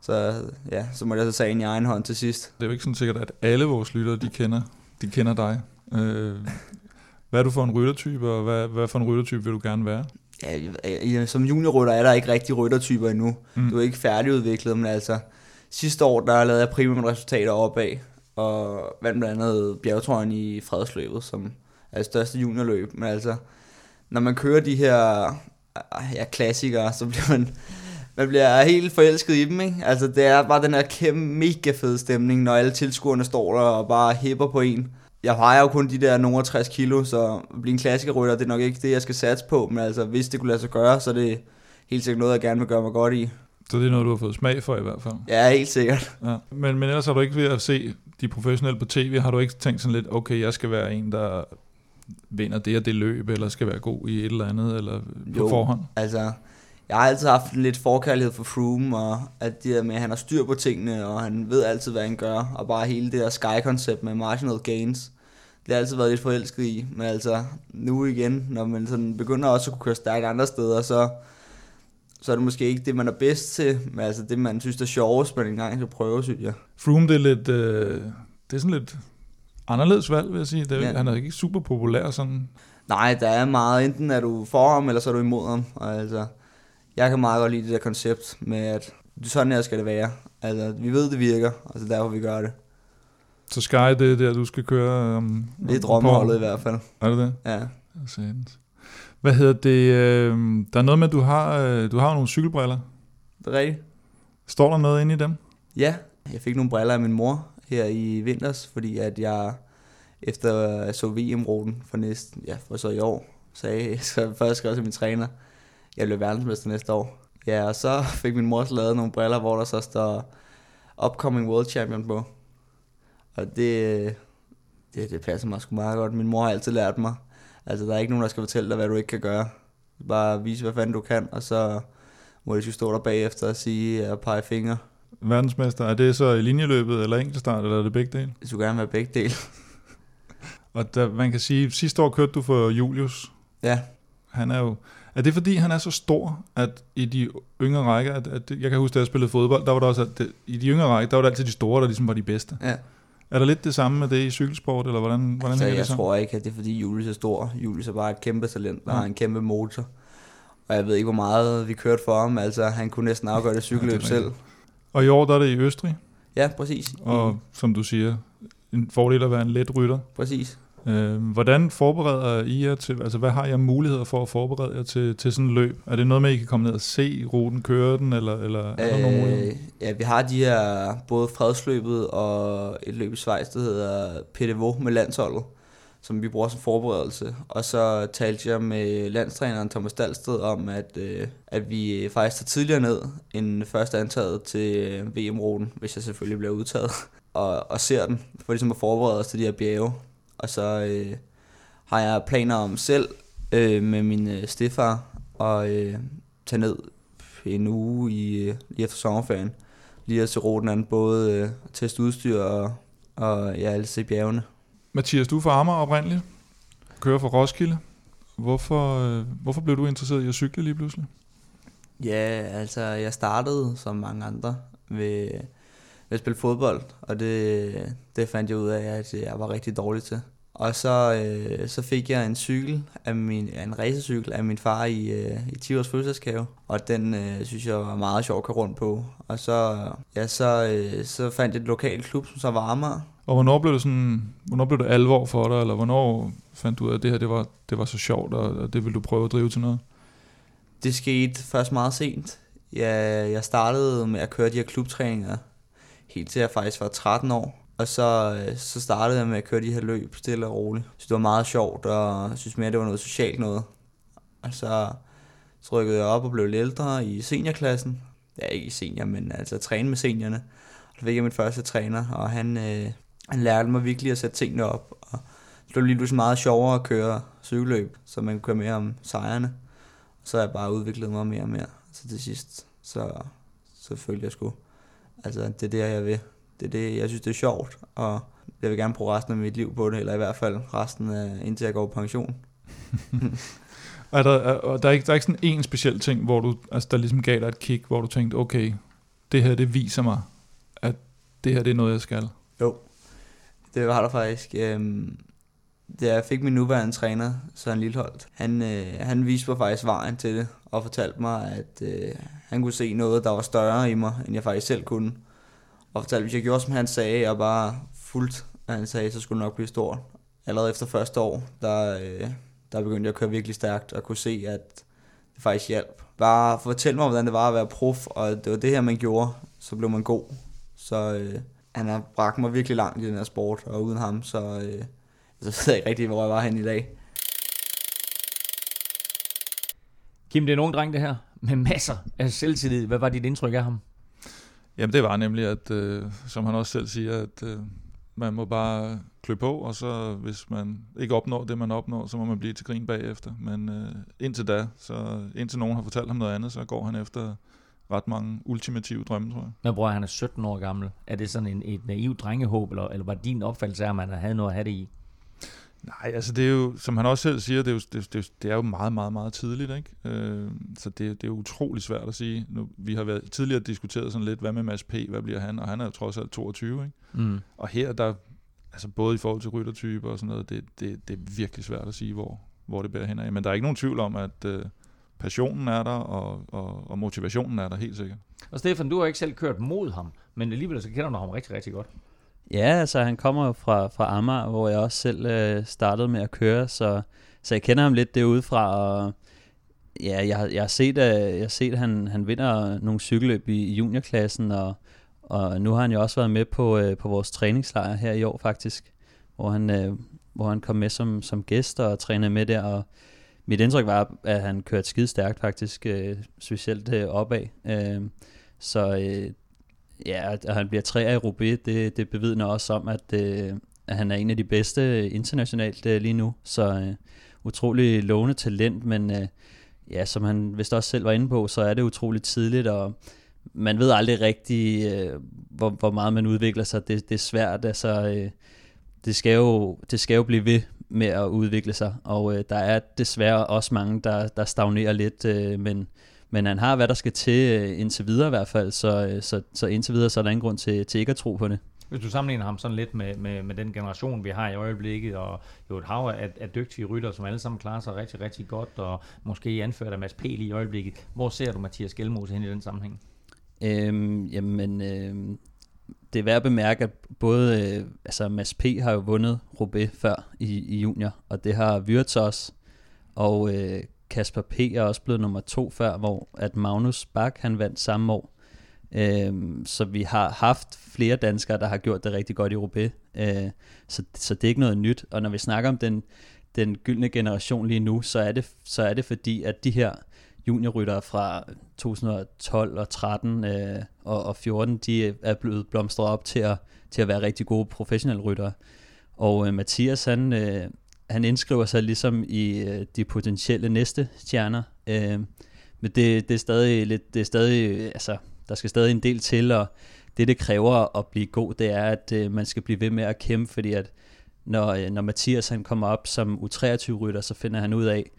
Så ja, så må jeg så tage en i egen hånd til sidst. Det er jo ikke sådan sikkert, at alle vores lyttere, de kender, de kender dig. Øh, hvad er du for en ryttertype, og hvad, hvad for en ryttertype vil du gerne være? Ja, som juniorrytter er der ikke rigtig ryttertyper endnu. Mm. Du er ikke færdigudviklet, men altså sidste år, der lavede jeg primært resultater opad, og vandt blandt andet bjergetrøjen i fredsløbet, som er det største juniorløb. Men altså, når man kører de her ja, klassikere, så bliver man, man bliver helt forelsket i dem, ikke? Altså, det er bare den her kæmpe, mega fed stemning, når alle tilskuerne står der og bare hæpper på en. Jeg vejer jo kun de der nogle 60 kilo, så at blive en klassikerrytter, det er nok ikke det, jeg skal satse på, men altså, hvis det kunne lade sig gøre, så er det helt sikkert noget, jeg gerne vil gøre mig godt i. Så det er noget, du har fået smag for i hvert fald. Ja, helt sikkert. Ja. Men, men ellers har du ikke ved at se de professionelle på tv, har du ikke tænkt sådan lidt, okay, jeg skal være en, der vinder det og det løb, eller skal være god i et eller andet, eller på Jo. forhånd? Altså, jeg har altid haft en lidt forkærlighed for Froome, og at det der med, at han har styr på tingene, og han ved altid, hvad han gør, og bare hele det der Sky-koncept med marginal gains, det har jeg altid været lidt forelsket i, men altså, nu igen, når man sådan begynder også at kunne køre stærkt andre steder, så, så er det måske ikke det, man er bedst til, men altså det, man synes er sjovest, man engang skal prøve, synes jeg. Froome, det er lidt, øh, det er sådan lidt anderledes valg, vil jeg sige. Det er. Ja. Han er ikke super populær sådan. Nej, der er meget. Enten er du for ham, eller så er du imod ham. Og altså, jeg kan meget godt lide det der koncept med, at sådan her skal det være. Altså, vi ved, det virker, og så derfor vi gør det. Så Sky, det er der, du skal køre um, Det er drømmeholdet i hvert fald. Er det det? Ja. Satans. Hvad hedder det? Øh, der er noget med, at du har, øh, du har nogle cykelbriller. Det er rigtigt. Står der noget inde i dem? Ja, jeg fik nogle briller af min mor her i vinters, fordi at jeg efter jeg så VM-ruten for næsten, ja, for så i år, sagde, så først skrev til min træner, jeg bliver verdensmester næste år. Ja, og så fik min mor så lavet nogle briller, hvor der så står Upcoming World Champion på. Og det, det, det passer mig sgu meget godt. Min mor har altid lært mig, altså der er ikke nogen, der skal fortælle dig, hvad du ikke kan gøre. Bare vise, hvad fanden du kan, og så må de stå der bagefter og sige og pege fingre. Verdensmester, er det så i linjeløbet, eller enkeltstart, eller er det begge dele? Det skulle gerne være begge dele. Og der, man kan sige, sidste år kørte du for Julius. Ja. Han er jo... Er det fordi, han er så stor, at i de yngre rækker, at, at jeg kan huske, da jeg spillede fodbold, der var der også, at det, i de yngre rækker, der var det altid de store, der ligesom var de bedste. Ja. Er der lidt det samme med det i cykelsport, eller hvordan, hvordan Altså, hænger jeg det så? tror ikke, at det er fordi Julius er stor. Julius er bare et kæmpe talent, der Ja. har en kæmpe motor. Og jeg ved ikke, hvor meget vi kørte for ham. Altså, han kunne næsten afgøre det cykelløb Ja, det selv. Og i år, der er det i Østrig, Ja, præcis. og som du siger, en fordel at være en let rytter. Præcis. Øh, hvordan forbereder I jer til, altså hvad har jeg muligheder for at forberede jer til, til sådan et løb? Er det noget med, at I kan komme ned og se ruten, køre den, eller, eller er der nogle muligheder? Øh, ja, vi har de her både fredsløbet og et løb i Schweiz, der hedder PDVO med landsholdet, som vi bruger som forberedelse. Og så talte jeg med landstræneren Thomas Dalsted om, at, øh, at vi faktisk tager tidligere ned end først antaget til øh, VM-ruten, hvis jeg selvfølgelig bliver udtaget, og, og ser den, for ligesom at forberede os til de her bjerge. Og så øh, har jeg planer om selv øh, med min øh, stefar og øh, tage ned en uge i, øh, lige efter sommerferien. Lige at se ruten an, både øh, teste udstyr og, og ja, alle se bjergene. Mathias, du er fra Amager oprindeligt, kører fra Roskilde. Hvorfor, øh, hvorfor blev du interesseret i at cykle lige pludselig? Ja, altså jeg startede som mange andre ved, ved at spille fodbold, og det, det fandt jeg ud af, at jeg var rigtig dårlig til. Og så, øh, så fik jeg en cykel, af min, en racercykel af min far i, øh, i 10 års fødselsdagsgave, og den øh, synes jeg var meget sjov at køre rundt på. Og så, ja, så, øh, så fandt jeg et lokalt klub, som så var Amager, Og hvornår blev det sådan, hvornår blev det alvor for dig, eller hvornår fandt du ud af, at det her det var, det var så sjovt, og, og det ville du prøve at drive til noget? Det skete først meget sent. Jeg, jeg startede med at køre de her klubtræninger helt til jeg faktisk var 13 år. Og så, øh, så startede jeg med at køre de her løb stille og roligt. Så det var meget sjovt, og jeg synes mere, det var noget socialt noget. Og så trykkede jeg op og blev lidt ældre i seniorklassen. Ja, ikke i senior, men altså træne med seniorerne. Og det fik jeg min første træner, og han, øh, han lærte mig virkelig at sætte tingene op. Og det blev lige pludselig meget sjovere at køre cykelløb, så man kunne køre mere om sejrene. Så har jeg bare udviklet mig mere og mere. Så til sidst, så, så følte jeg sgu, altså det er det, jeg vil. Det er det, jeg synes, det er sjovt, og jeg vil gerne bruge resten af mit liv på det, eller i hvert fald resten af, indtil jeg går på pension. er der, er, der, er ikke, der er ikke sådan en speciel ting, hvor du, altså, der ligesom gav dig et kick, hvor du tænkte, okay, det her, det viser mig, at det her, det er noget, jeg skal? Jo, det var der faktisk. Øhm, da jeg fik min nuværende træner, Søren Lilleholdt, han, øh, han viste mig faktisk vejen til det, og fortalte mig, at øh, han kunne se noget, der var større i mig, end jeg faktisk selv kunne. Og fortalte, at hvis jeg gjorde, som han sagde, og bare fuldt, hvad han sagde, så skulle det nok blive stort. Allerede efter første år, der, øh, der begyndte jeg at køre virkelig stærkt, og kunne se, at det faktisk hjalp. Bare fortæl mig, hvordan det var at være prof, og det var det her, man gjorde, så blev man god. Så øh, han har bragt mig virkelig langt i den her sport, og uden ham, så, øh, så ved jeg ikke rigtig, hvor jeg var hen i dag. Kim, det er nogen dreng det her, med masser af selvtillid. Hvad var dit indtryk af ham? Jamen det var nemlig, at øh, som han også selv siger, at øh, man må bare klø på, og så hvis man ikke opnår det, man opnår, så må man blive til grin bagefter. Men øh, indtil da, så indtil nogen har fortalt ham noget andet, så går han efter ret mange ultimative drømme, tror jeg. Men bror, han er 17 år gammel. Er det sådan en, et naivt drengehåb, eller, eller var din opfattelse af, at man havde noget at have det i? Nej, altså det er jo, som han også selv siger, det er jo, det, det, det er jo meget, meget, meget tidligt, ikke? Øh, så det, det er jo utrolig svært at sige. Nu, vi har været tidligere diskuteret sådan lidt, hvad med Mads P., hvad bliver han? Og han er jo trods alt 22, ikke? Mm. Og her, der, altså både i forhold til ryttertyper og sådan noget, det, det, det er virkelig svært at sige, hvor, hvor det bærer hen af. Men der er ikke nogen tvivl om, at øh, passionen er der, og, og, og motivationen er der helt sikkert. Og Stefan, du har ikke selv kørt mod ham, men alligevel så kender du ham rigtig, rigtig godt. Ja, altså han kommer jo fra, fra Amager, hvor jeg også selv øh, startede med at køre, så, så jeg kender ham lidt derudefra, og ja, jeg, jeg har set, at, jeg har set, at han, han vinder nogle cykelløb i, i juniorklassen, og, og nu har han jo også været med på, øh, på vores træningslejr her i år faktisk, hvor han, øh, hvor han kom med som, som gæst og trænede med der, og mit indtryk var, at han kørte skide stærkt faktisk, øh, specielt øh, opad. Øh, så øh, ja, og han bliver tre i Rubé, det, det bevidner også om, at, øh, at han er en af de bedste internationalt øh, lige nu. Så øh, utrolig lovende talent, men øh, ja, som han vist også selv var inde på, så er det utrolig tidligt, og man ved aldrig rigtig, øh, hvor, hvor meget man udvikler sig. Det, det er svært, altså... Øh, det skal, jo, det skal jo blive ved med at udvikle sig, og øh, der er desværre også mange, der, der stagnerer lidt, øh, men, men han har, hvad der skal til øh, indtil videre i hvert fald, så, øh, så, så indtil videre så er der ingen grund til, til ikke at tro på det. Hvis du sammenligner ham sådan lidt med, med, med den generation, vi har i øjeblikket, og jo et hav af, af dygtige rytter, som alle sammen klarer sig rigtig, rigtig godt, og måske anført af Mads P. i øjeblikket. Hvor ser du Mathias Gjelmose hen i den sammenhæng? Øhm, jamen, øhm, det er værd at bemærke, at både øh, altså Mads P. har jo vundet Roubaix før i, i junior, og det har Wirtz også, og øh, Kasper P. er også blevet nummer to før, hvor at Magnus Bak han vandt samme år. Øhm, så vi har haft flere danskere, der har gjort det rigtig godt i Roubaix. E. Øh, så, så det er ikke noget nyt. Og når vi snakker om den, den gyldne generation lige nu, så er det, så er det fordi, at de her juniorryttere fra 2012 og 13 øh, og, og 14, de er blevet blomstret op til at, til at være rigtig gode professionelle ryttere. Og øh, Mathias, han, øh, han indskriver sig ligesom i øh, de potentielle næste stjerner. Øh, men det, det er stadig lidt, det er stadig, altså, der skal stadig en del til, og det, det kræver at blive god, det er, at øh, man skal blive ved med at kæmpe, fordi at når, øh, når Mathias han kommer op som U23-rytter, så finder han ud af,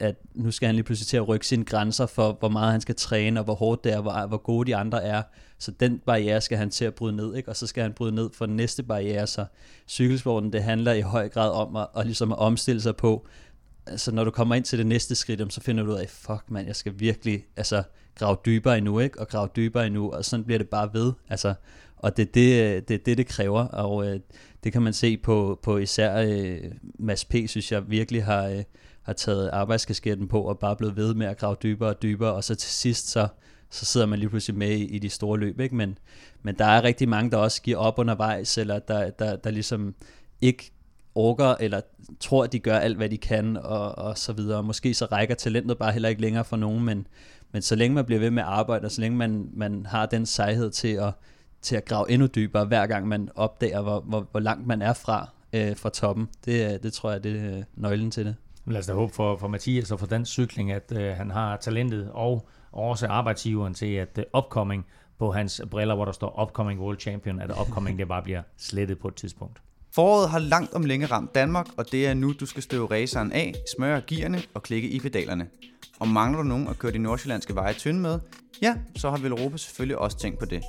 at nu skal han lige pludselig til at rykke sine grænser for, hvor meget han skal træne, og hvor hårdt det er, hvor, hvor gode de andre er. Så den barriere skal han til at bryde ned, ikke? og så skal han bryde ned for den næste barriere. Så cykelsporten, det handler i høj grad om at, at, ligesom at omstille sig på, altså når du kommer ind til det næste skridt, så finder du ud af, fuck mand, jeg skal virkelig altså, grave dybere endnu, ikke? og grave dybere endnu, og sådan bliver det bare ved. Altså, og det er det, det, det, det kræver, og øh, det kan man se på, på især øh, Mads P., synes jeg virkelig har, øh, har taget arbejdskasketten på og bare blevet ved med at grave dybere og dybere, og så til sidst så, så sidder man lige pludselig med i, i de store løb, ikke? Men, men der er rigtig mange, der også giver op undervejs, eller der, der, der ligesom ikke orker, eller tror, at de gør alt, hvad de kan, og, og så videre. Måske så rækker talentet bare heller ikke længere for nogen, men, men så længe man bliver ved med at arbejde, og så længe man, man har den sejhed til at, til at grave endnu dybere, hver gang man opdager, hvor, hvor, hvor langt man er fra, øh, fra toppen. Det, øh, det tror jeg, det er øh, nøglen til det. Lad os da håbe for, for Mathias og for dansk cykling, at øh, han har talentet og også arbejdsgiveren til, at øh, upcoming på hans briller, hvor der står upcoming world champion, at upcoming det bare bliver slettet på et tidspunkt. Foråret har langt om længe ramt Danmark, og det er nu, du skal støve raceren af, smøre gearne og klikke i pedalerne. Og mangler du nogen at køre de nordsjællandske veje tynde med? Ja, så har Villeuropa selvfølgelig også tænkt på det.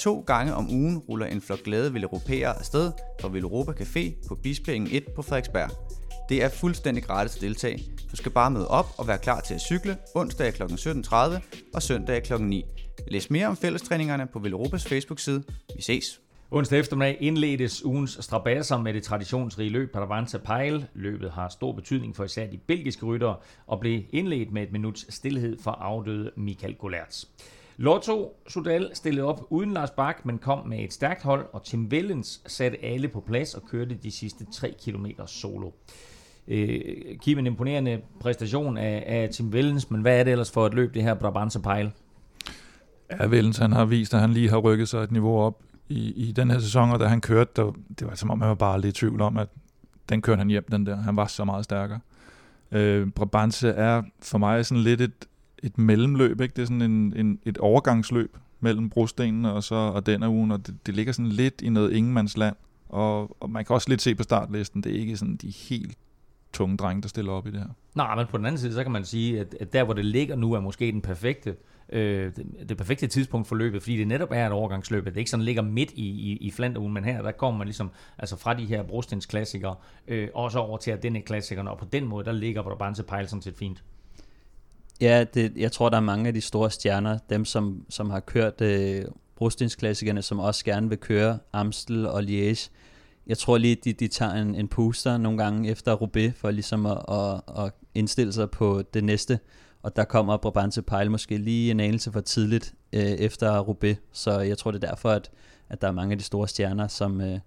To gange om ugen ruller en flok glade Villeuropæere afsted fra Villeuropa Café på Bispingen 1 på Frederiksberg. Det er fuldstændig gratis at deltage. Du skal bare møde op og være klar til at cykle onsdag kl. 17.30 og søndag kl. 9. Læs mere om fællestræningerne på Velropas Facebook-side. Vi ses! Onsdag eftermiddag indledtes ugens strabasser med det traditionsrige løb Paravanta Pejl. Løbet har stor betydning for især de belgiske ryttere og blev indledt med et minuts stillhed for afdøde Michael Golerts. Lotto Sudal stillede op uden Lars Bak, men kom med et stærkt hold, og Tim Wellens satte alle på plads og kørte de sidste 3 km solo. Øh, give en imponerende præstation af, af Tim Vellens, men hvad er det ellers for et løb, det her Brabantse Pejl? Ja, Vellens han har vist, at han lige har rykket sig et niveau op i, i den her sæson, og da han kørte, der, det var som om, han var bare lidt i tvivl om, at den kørte han hjem, den der. Han var så meget stærkere. Øh, Brabantse er for mig sådan lidt et, et mellemløb, ikke? Det er sådan en, en, et overgangsløb mellem brostenen og så og den ugen, og det, det ligger sådan lidt i noget ingenmandsland. Og, og man kan også lidt se på startlisten, det er ikke sådan de helt tunge drenge, der stiller op i det her. Nej, men på den anden side, så kan man sige, at, at der, hvor det ligger nu, er måske den perfekte, øh, det, det perfekte tidspunkt for løbet, fordi det netop er et overgangsløb. Det ikke sådan ligger midt i, i, i Flanderugen, men her, der kommer man ligesom altså fra de her brostens klassikere, øh, også over til at den er klassikerne, og på den måde, der ligger Brabantse Pejl sådan set fint. Ja, det, jeg tror, der er mange af de store stjerner, dem som, som har kørt øh, brostensklassikerne, som også gerne vil køre Amstel og Liège. Jeg tror lige, de, de tager en, en puster nogle gange efter Roubaix, for ligesom at, at, at indstille sig på det næste. Og der kommer Brabantse Pejl måske lige en anelse for tidligt øh, efter Roubaix. Så jeg tror, det er derfor, at, at der er mange af de store stjerner, som, øh,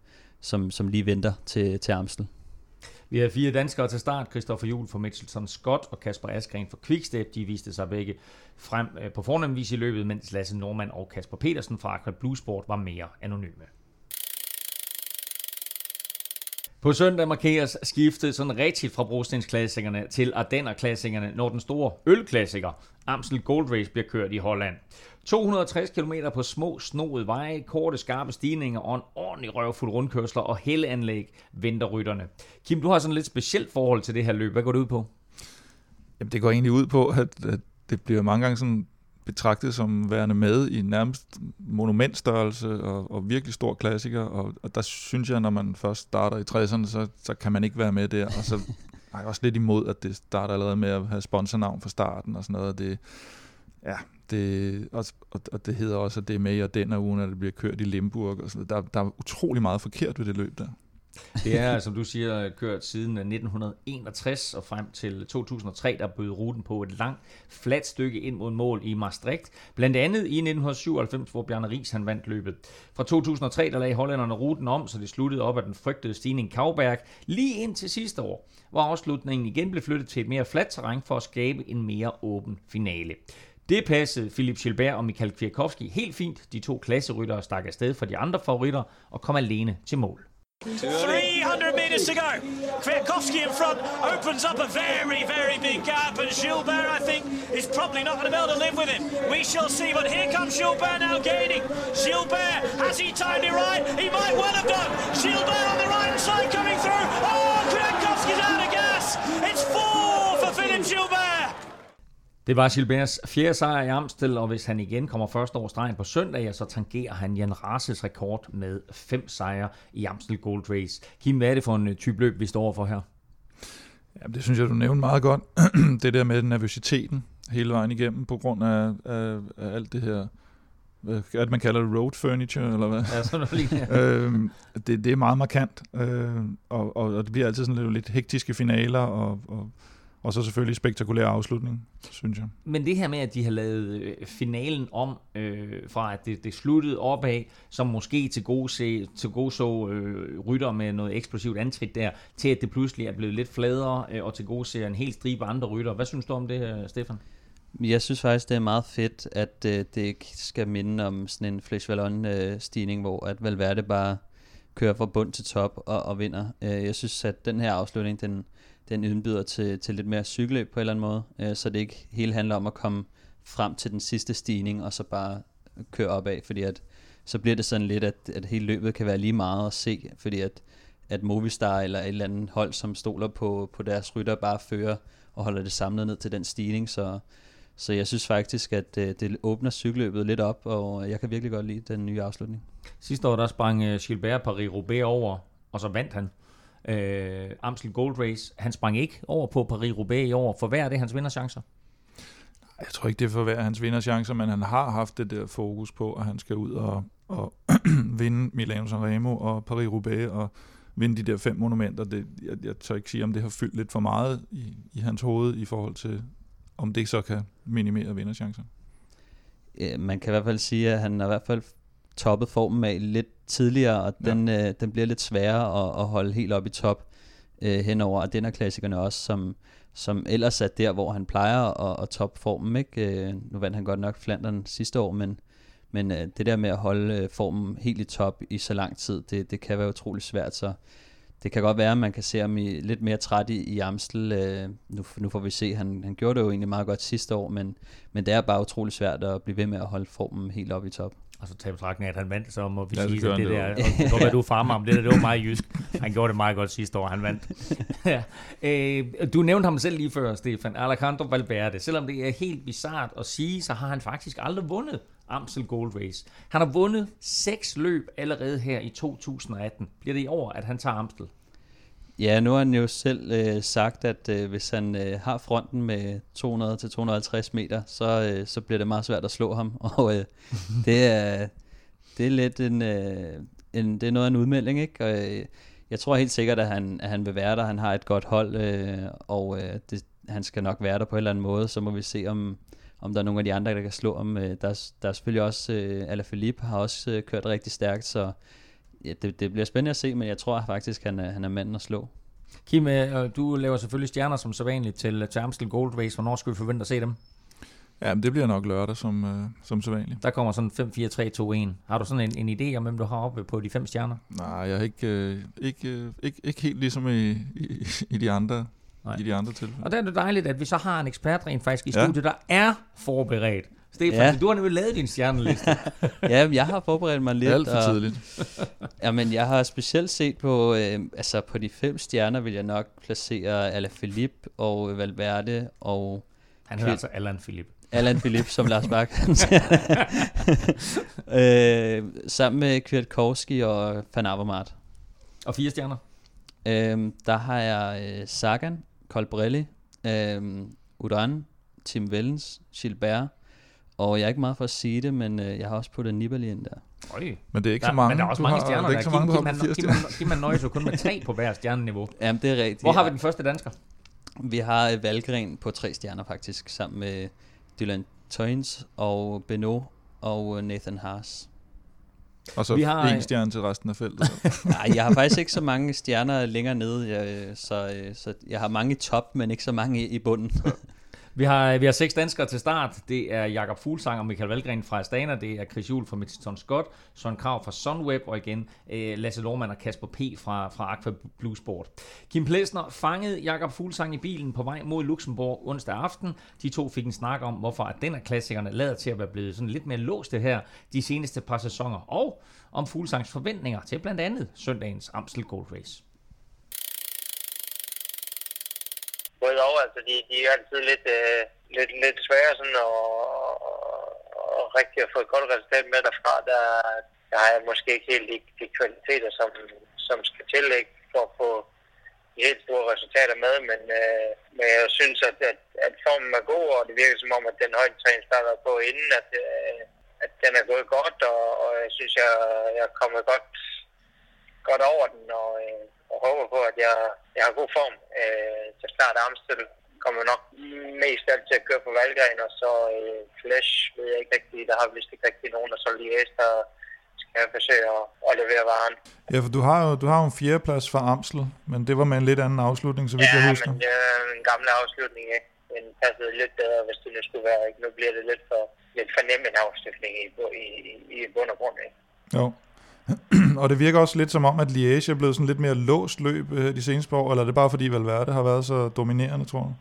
som, som lige venter til, til Amstel. Vi har fire danskere til start. Christoffer Juhl for Mitchelton Scott og Kasper Askren for Quickstep. De viste sig begge frem øh, på fornemvis i løbet, mens Lasse Norman og Kasper Petersen fra Aqua Blue Sport var mere anonyme. På søndag markeres skiftet sådan rigtigt fra brostensklassikerne til Ardenner-klassikerne, når den store ølklassiker Amstel Gold Race bliver kørt i Holland. 260 km på små, snoede veje, korte, skarpe stigninger og en ordentlig røvfuld rundkørsler og helleanlæg venter rytterne. Kim, du har sådan et lidt specielt forhold til det her løb. Hvad går det ud på? Jamen, det går egentlig ud på, at, at det bliver mange gange sådan betragtet som værende med i nærmest monumentstørrelse og, og virkelig stor klassiker, og, og der synes jeg, når man først starter i 60'erne, så, så kan man ikke være med der, og så er jeg også lidt imod, at det starter allerede med at have sponsornavn fra starten og sådan noget, det, ja, det, og, og det hedder også, at det er med i den ugen, at det bliver kørt i Limburg og sådan noget. Der, der er utrolig meget forkert ved det løb der. Det er, som du siger, kørt siden 1961 og frem til 2003, der bød ruten på et langt, fladt stykke ind mod mål i Maastricht. Blandt andet i 1997, hvor Bjarne Ries han vandt løbet. Fra 2003, der lagde hollænderne ruten om, så det sluttede op af den frygtede stigning Kauberg, lige ind til sidste år, hvor afslutningen igen blev flyttet til et mere fladt terræn for at skabe en mere åben finale. Det passede Philip Gilbert og Michael Kwiatkowski helt fint. De to klasseryttere stak afsted for de andre favoritter og kom alene til mål. 300 metres to go. Kwiatkowski in front opens up a very, very big gap, and Gilbert, I think, is probably not going to be able to live with him. We shall see, but here comes Gilbert now gaining. Gilbert, has he timed it right? He might well have done. Gilbert on the right side coming Det var Gilberts fjerde sejr i Amstel, og hvis han igen kommer først over stregen på søndag, ja, så tangerer han Jan Rases rekord med fem sejre i Amstel Gold Race. Kim, hvad er det for en type løb, vi står for her? Ja, det synes jeg, du nævnte meget godt. det der med nervøsiteten hele vejen igennem, på grund af, af, af alt det her, at man kalder det, road furniture, eller hvad? Ja, sådan noget øhm, det, det er meget markant, øh, og, og, og det bliver altid sådan lidt, lidt hektiske finaler, og, og og så selvfølgelig spektakulær afslutning, synes jeg. Men det her med, at de har lavet øh, finalen om, øh, fra at det, det sluttede opad, som måske til gode, se, til gode så øh, rytter med noget eksplosivt antrit der, til at det pludselig er blevet lidt fladere, øh, og til gode ser en helt stribe andre rytter. Hvad synes du om det her, Stefan? Jeg synes faktisk, det er meget fedt, at øh, det ikke skal minde om sådan en Flesh Vallon-stigning, hvor at Valverde bare kører fra bund til top og, og vinder. Øh, jeg synes, at den her afslutning, den, den indbyder til, til lidt mere cykelløb på en eller anden måde, øh, så det ikke hele handler om at komme frem til den sidste stigning, og så bare køre opad, fordi at så bliver det sådan lidt, at, at hele løbet kan være lige meget at se, fordi at, at Movistar eller et eller andet hold, som stoler på, på deres rytter, bare fører og holder det samlet ned til den stigning, så, så jeg synes faktisk, at det, det åbner cykelløbet lidt op, og jeg kan virkelig godt lide den nye afslutning. Sidste år der sprang øh, Gilbert Paris-Roubaix over, og så vandt han uh, Amstel Gold Race. Han sprang ikke over på Paris-Roubaix i år. For hvad er det hans vinderchancer? Jeg tror ikke, det er for hver hans vinderchancer, men han har haft det der fokus på, at han skal ud og, og vinde Milano Sanremo og Paris-Roubaix og vinde de der fem monumenter. Det, jeg, jeg tør ikke sige, om det har fyldt lidt for meget i, i hans hoved i forhold til, om det så kan minimere vinderchancer. Man kan i hvert fald sige, at han har i hvert fald toppet formen af lidt tidligere, og ja. den, øh, den bliver lidt sværere at, at holde helt op i top øh, henover, og den er klassikerne også, som, som ellers er der, hvor han plejer at, at toppe formen. Ikke? Øh, nu vandt han godt nok Flandern sidste år, men, men øh, det der med at holde øh, formen helt i top i så lang tid, det, det kan være utrolig svært, så det kan godt være, at man kan se ham i, lidt mere træt i, i Amstel. Øh, nu, nu får vi se, han, han gjorde det jo egentlig meget godt sidste år, men, men det er bare utrolig svært at blive ved med at holde formen helt op i top. Og så tage betragtning at han vandt, så må vi ja, sige, at det, det der, og det går du farmer om det der, det var meget jysk. Han gjorde det meget godt sidste år, han vandt. ja. øh, du nævnte ham selv lige før, Stefan, Alejandro Valverde. Selvom det er helt bizart at sige, så har han faktisk aldrig vundet Amstel Gold Race. Han har vundet seks løb allerede her i 2018. Bliver det i år, at han tager Amstel? Ja, nu har han jo selv øh, sagt, at øh, hvis han øh, har fronten med 200-250 meter, så, øh, så bliver det meget svært at slå ham. Og øh, det, er, det er lidt en, øh, en, det er noget af en udmelding, ikke? Og, øh, jeg tror helt sikkert, at han, at han vil være der. Han har et godt hold, øh, og øh, det, han skal nok være der på en eller anden måde. Så må vi se, om, om der er nogle af de andre, der kan slå ham. Øh, der, der er selvfølgelig også, øh, Alaphilippe har også øh, kørt rigtig stærkt, så ja, det, det bliver spændende at se, men jeg tror faktisk, han er, han er manden at slå. Kim, øh, du laver selvfølgelig stjerner som så vanligt til, til Amstel Gold Race. Hvornår skal vi forvente at se dem? Ja, men det bliver nok lørdag som, øh, som så vanligt. Der kommer sådan 5, 4, 3, 2, 1. Har du sådan en, en idé om, hvem du har oppe på de fem stjerner? Nej, jeg er ikke, øh, ikke, øh, ikke, ikke helt ligesom i, i, i de andre Nej. i de andre tilfælde. Og der er det dejligt, at vi så har en ekspert rent faktisk i ja. studiet, der er forberedt. Stefan, ja. du har nemlig lavet din stjerneliste. ja, jeg har forberedt mig lidt. Alt for tidligt. ja, men jeg har specielt set på, øh, altså på de fem stjerner vil jeg nok placere Alaphilippe og Valverde og... Han hedder altså Alan Philippe. Alan Philippe, som Lars Bak øh, Sammen med Kwiatkowski og Van Avermaet. Og fire stjerner? Øh, der har jeg øh, Sagan, Colbrelli, øh, Udan, Tim Wellens, Gilbert, og jeg er ikke meget for at sige det, men øh, jeg har også puttet Nibali ind der. Øj. Men det er ikke der, så mange. Men der er også mange har, stjerner. Der er ikke så mange, du har på fire Kim, man nøjes jo kun med tre på hver stjerneniveau. Jamen, det er rigtigt. Hvor har vi den første dansker? Vi har øh, Valgren på tre stjerner faktisk, sammen med Dylan Toynes og Beno og øh, Nathan Haas. Og så vi har, en stjerne til resten af feltet. Nej, jeg har faktisk ikke så mange stjerner længere nede, jeg, så, så jeg har mange i top, men ikke så mange i, i bunden. Vi har, øh, vi har seks danskere til start. Det er Jakob Fuglsang og Michael Valgren fra Astana. Det er Chris Juhl fra Mitchelton Scott. Søren Krav fra Sunweb. Og igen øh, Lasse Lormand og Kasper P. fra, fra Aqua Blue Sport. Kim Plesner fangede Jakob Fuglsang i bilen på vej mod Luxembourg onsdag aften. De to fik en snak om, hvorfor at den af klassikerne lader til at være blevet sådan lidt mere låste her de seneste par sæsoner. Og om Fuglsangs forventninger til blandt andet søndagens Amstel Gold Race. Både over, altså de, de er altid lidt, øh, lidt, lidt svære sådan og, og, rigtig at få et godt resultat med derfra, der, der har jeg måske ikke helt de, de kvaliteter, som, som skal til ikke, for at få de helt store resultater med, men, øh, men jeg synes, at, at, at formen er god, og det virker som om, at den højdetræning starter på inden, at, øh, at den er gået godt, og, og jeg synes, jeg, jeg er kommet godt, godt over den, og, øh, og håber på, at jeg, jeg har god form øh, til start Amstel. Kommer nok mest alt til at køre på Valgren, og så øh, Flash ved jeg ikke rigtig, der har vist ikke rigtig nogen, og så lige der skal jeg forsøge at, at levere varen. Ja, for du har jo du har jo en fjerdeplads for Amstel, men det var med en lidt anden afslutning, så vidt ja, jeg husker. Ja, men det er en gammel afslutning, ikke? Den passede lidt bedre, hvis det nu skulle være, ikke? Nu bliver det lidt for, lidt for nem en afslutning i, i, i, i bund og grund, ikke? Jo. Øhm, og det virker også lidt som om, at Liège er blevet sådan lidt mere låst løb øh, de seneste år, eller er det bare fordi Valverde har været så dominerende, tror du?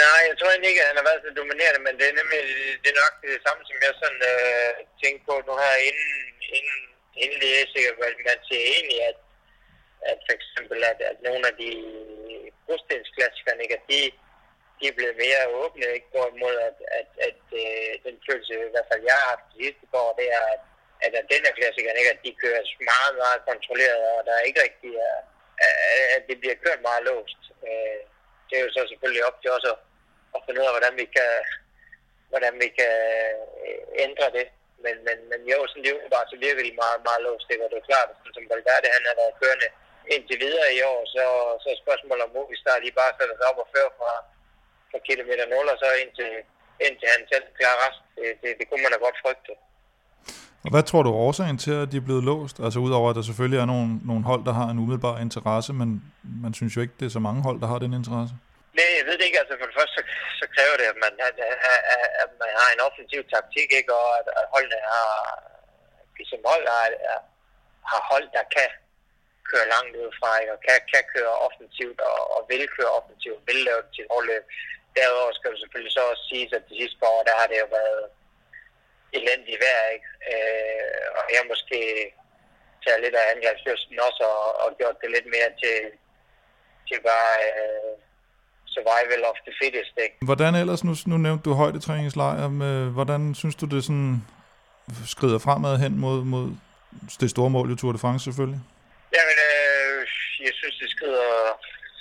Nej, jeg tror egentlig ikke, at han har været så dominerende, men det er nemlig det er nok det samme, som jeg sådan øh, tænkte på nu her inden, inden, inden Liège, at man siger egentlig, at, at for eksempel, at, at nogle af de brostensklassikerne, at de, de er blevet mere åbne, ikke, mod at, at, at, at øh, den følelse, i hvert fald jeg har haft de sidste år, det er, at at, den her klassiker, ikke, at de kører meget, meget kontrolleret, og der er ikke rigtig, øh, at det bliver kørt meget låst. Øh, det er jo så selvfølgelig op til os at, at finde ud af, hvordan vi kan, hvordan vi kan øh, ændre det. Men, men, men jo, sådan lige umiddelbart, så virker de meget, meget låst. Det, det er klart, at som Valverde, han har været kørende indtil videre i år, så, så er spørgsmålet om Movistar lige bare sætter sig op og fører fra, fra kilometer 0, og så indtil, indtil han selv klarer rest. Det, det, det kunne man da godt frygte. Og hvad tror du er årsagen til, at de er blevet låst? Altså udover, at der selvfølgelig er nogle, nogle hold, der har en umiddelbar interesse, men man synes jo ikke, det er så mange hold, der har den interesse. Nej, jeg ved det ikke. Altså for det første, så, så kræver det, at man, at, at, at man har en offensiv taktik, ikke? og at, at holdene har, som hold har, har hold, der kan køre langt ud fra, ikke? og kan, kan køre offensivt, og, og vil køre offensivt, vil lave det til overløb. Derudover skal det selvfølgelig så også sige, at de sidste par år, der har det jo været elendigt vejr, ikke? Øh, og jeg måske taget lidt af angrebslysten også og, og gjort det lidt mere til, til bare øh, survival of the fittest, ikke? Hvordan ellers, nu, nu nævnte du højdetræningslejr, med, hvordan synes du det sådan skrider fremad hen mod, mod det store mål i Tour de France selvfølgelig? Jamen, øh, jeg synes, det skrider,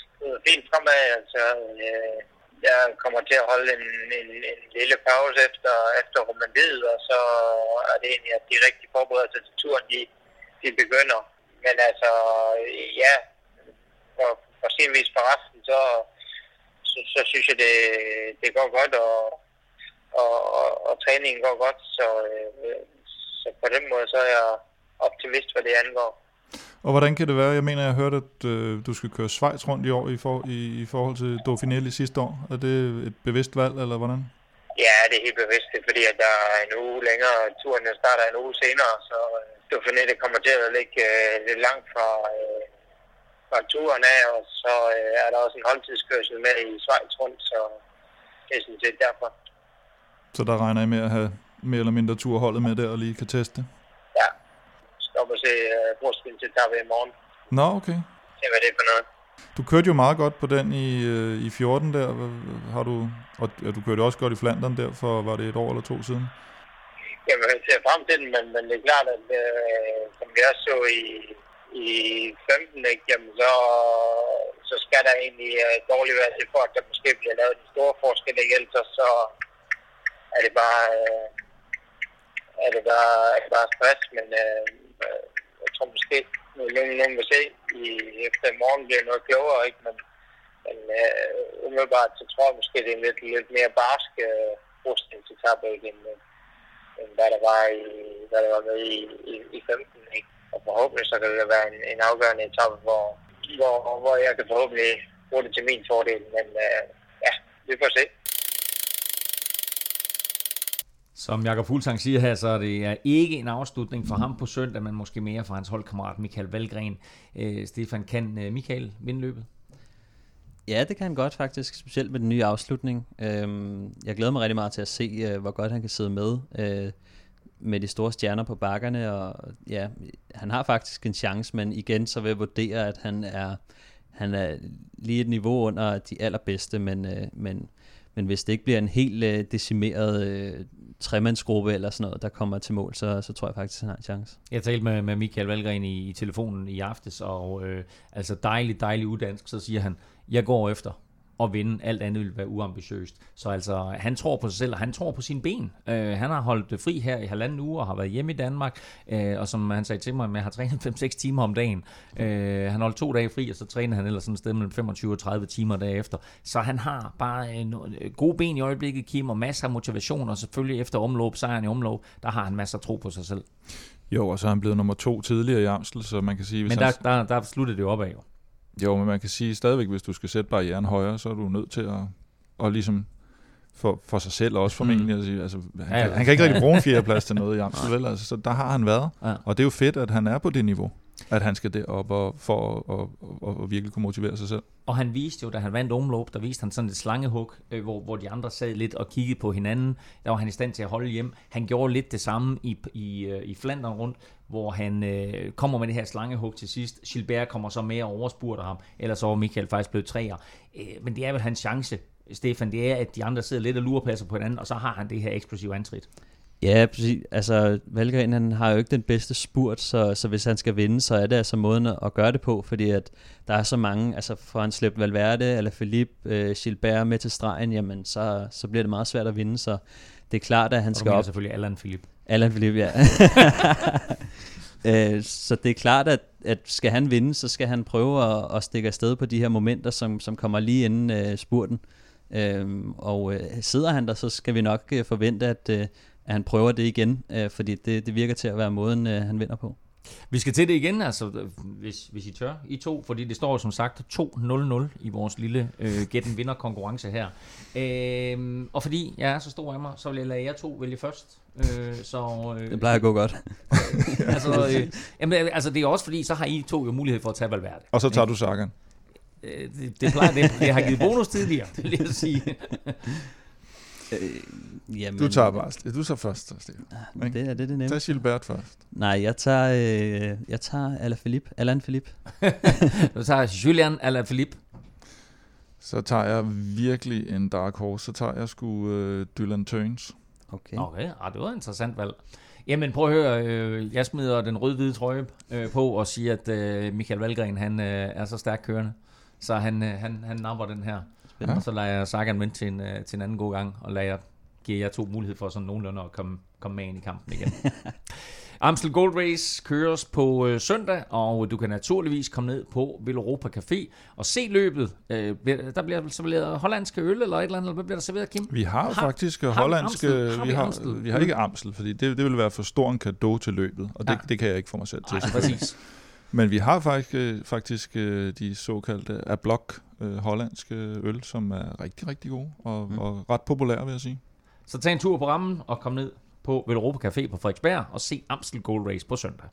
skrider fint fremad. Altså, øh, jeg kommer til at holde en, en, en lille pause efter, efter romandiet, og så er det egentlig, at de rigtig forbereder sig til turen, de, de begynder. Men altså, ja, for, for sin vis for resten, så, så, så synes jeg, det, det går godt, og, og, og, og træningen går godt, så, øh, så på den måde, så er jeg optimist, hvad det angår. Og hvordan kan det være? Jeg mener, jeg hørte, at øh, du skal køre Schweiz rundt i år i, for, i, i forhold til Dauphiné i sidste år. Er det et bevidst valg, eller hvordan? Ja, det er helt bevidst, det fordi at der er en uge længere. Turen starter en uge senere, så øh, Dauphiné kommer til at ligge øh, lidt langt fra, øh, fra turen af, og så øh, er der også en holdtidskørsel med i Schweiz rundt, så det er sådan set derfor. Så der regner I med at have mere eller mindre turholdet med der og lige kan teste? Op og se uh, brugspil til Tabe i morgen. Nå, okay. Se, hvad det er for noget. Du kørte jo meget godt på den i, øh, i 14 der. Har du, og ja, du kørte også godt i Flandern der for, var det et år eller to siden? Jamen, jeg ser frem til den, men, men det er klart, at øh, som også så i, i 15, ikke, jamen, så, så skal der egentlig øh, dårligt være til for, at der måske bliver lavet en stor forskel, ikke? Ellers så er det bare, øh, er det bare, er det bare stress, men øh, Øh, jeg tror måske, nogen, nogen vil se, i, efter i morgen bliver noget klogere, ikke? Men, men øh, umiddelbart, så tror jeg måske, det er en lidt, lidt mere barsk øh, rustning til Tabæk, end, uh, end hvad der var, i, hvad der var med i, i, i 15, ikke? Og forhåbentlig så kan det være en, en afgørende etape, hvor, hvor, hvor jeg kan forhåbentlig bruge det til min fordel, men øh, ja, vi får se. Som Jakob Fuglsang siger her, så er det er ikke en afslutning for ham på søndag, men måske mere for hans holdkammerat Michael Valgren. Øh, Stefan, kan øh, Michael vinde løbet? Ja, det kan han godt faktisk, specielt med den nye afslutning. Øhm, jeg glæder mig rigtig meget til at se, øh, hvor godt han kan sidde med øh, med de store stjerner på bakkerne. Og ja, han har faktisk en chance, men igen så vil jeg vurdere, at han er, han er lige et niveau under de allerbedste, men, øh, men men hvis det ikke bliver en helt øh, decimeret øh, tremandsgruppe eller sådan noget, der kommer til mål, så, så tror jeg faktisk, at han har en chance. Jeg talte med, med Michael Valgren i, i telefonen i aftes, og øh, altså dejligt, dejligt uddansk, så siger han, jeg går efter at vinde. Alt andet vil være uambitiøst. Så altså, han tror på sig selv, og han tror på sine ben. Uh, han har holdt fri her i halvanden uge, og har været hjemme i Danmark, uh, og som han sagde til mig, han har trænet 5-6 timer om dagen. Uh, han holdt to dage fri, og så træner han ellers sådan et sted mellem 25 og 30 timer derefter. Så han har bare en gode ben i øjeblikket, Kim, og masser af motivation, og selvfølgelig efter omløb, sejren i omløb, der har han masser af tro på sig selv. Jo, og så er han blevet nummer to tidligere i Amstel, så man kan sige... Hvis Men der, han... der, der sluttede det jo opad jo. Jo, men man kan sige stadigvæk, hvis du skal sætte barrieren højere, så er du nødt til at, at ligesom for, for sig selv også formentlig. Mm. At sige, altså, han, ja, ja. Kan, han kan ikke rigtig bruge en fjerdeplads til noget i Amstel, vel? Altså, så der har han været. Ja. Og det er jo fedt, at han er på det niveau at han skal derop og, for at og, og, og virkelig kunne motivere sig selv. Og han viste jo, da han vandt omlop, der viste han sådan et slangehug, øh, hvor, hvor de andre sad lidt og kiggede på hinanden. Der var han i stand til at holde hjem. Han gjorde lidt det samme i, i, øh, i Flandern rundt, hvor han øh, kommer med det her slangehug til sidst. Gilbert kommer så med og overspurter ham, ellers så var Michael faktisk blevet træer. Øh, men det er vel hans chance, Stefan, det er, at de andre sidder lidt og lurepasser på hinanden, og så har han det her eksplosive antrit. Ja, præcis. Altså, Valgren han har jo ikke den bedste spurt, så, så hvis han skal vinde, så er det altså måden at gøre det på, fordi at der er så mange, altså for han slæbt Valverde eller Philippe øh, Gilbert med til stregen, jamen så, så bliver det meget svært at vinde, så det er klart, at han skal op. selvfølgelig Allan Philippe. Allan Philippe, ja. øh, så det er klart, at, at skal han vinde, så skal han prøve at, at stikke afsted på de her momenter, som, som kommer lige inden øh, spurten. Øh, og øh, sidder han der, så skal vi nok øh, forvente, at, øh, at han prøver det igen, øh, fordi det, det virker til at være måden, øh, han vinder på. Vi skal til det igen, altså, hvis, hvis I tør, I to, fordi det står som sagt 2-0-0 i vores lille øh, gætten vinder konkurrence her. Øh, og fordi jeg er så stor af mig, så vil jeg lade jer to vælge først. Øh, så, øh, det plejer at gå godt. altså, øh, jamen, altså, det er også fordi, så har I to jo mulighed for at tage Valverde. Og så tager du Sagan. Øh, det, det plejer det. Jeg har givet bonus tidligere, det vil jeg sige. Øh, jamen, du tager bare, du tager først, Stefan. Ja, det er det, det nemt. Tag Gilbert først. Nej, jeg tager, øh, jeg tager Alain Philippe. Alain Philippe. du tager Julian Alain Philippe. Så tager jeg virkelig en dark horse. Så tager jeg sgu øh, Dylan Turns. Okay. Okay, ah, det var et interessant valg. Jamen prøv at høre, øh, jeg smider den rød-hvide trøje øh, på og siger, at øh, Michael Valgren han, øh, er så stærkt kørende, så han, øh, han, han napper den her. Ja. Og så lader jeg Sagan vente til en, øh, til en anden god gang, og lader jeg, giver jeg to mulighed for sådan nogenlunde at komme, komme med ind i kampen igen. Amstel Gold Race køres på øh, søndag, og du kan naturligvis komme ned på Villeuropa Café og se løbet. Øh, der bliver serveret hollandske øl eller et eller andet, eller hvad bliver der serveret, Kim? Vi har, har faktisk har hollandske... Vi, har, vi, har, Amstel? vi har ikke Amstel, fordi det, det vil være for stor en gave til løbet, og det, ja. det kan jeg ikke få mig selv til. Ej, præcis. Men vi har faktisk, øh, faktisk øh, de såkaldte Ablok øh, hollandske øl, som er rigtig, rigtig gode og, mm. og ret populære, vil jeg sige. Så tag en tur på rammen og kom ned på Velropa Café på Frederiksberg og se Amstel Gold Race på søndag.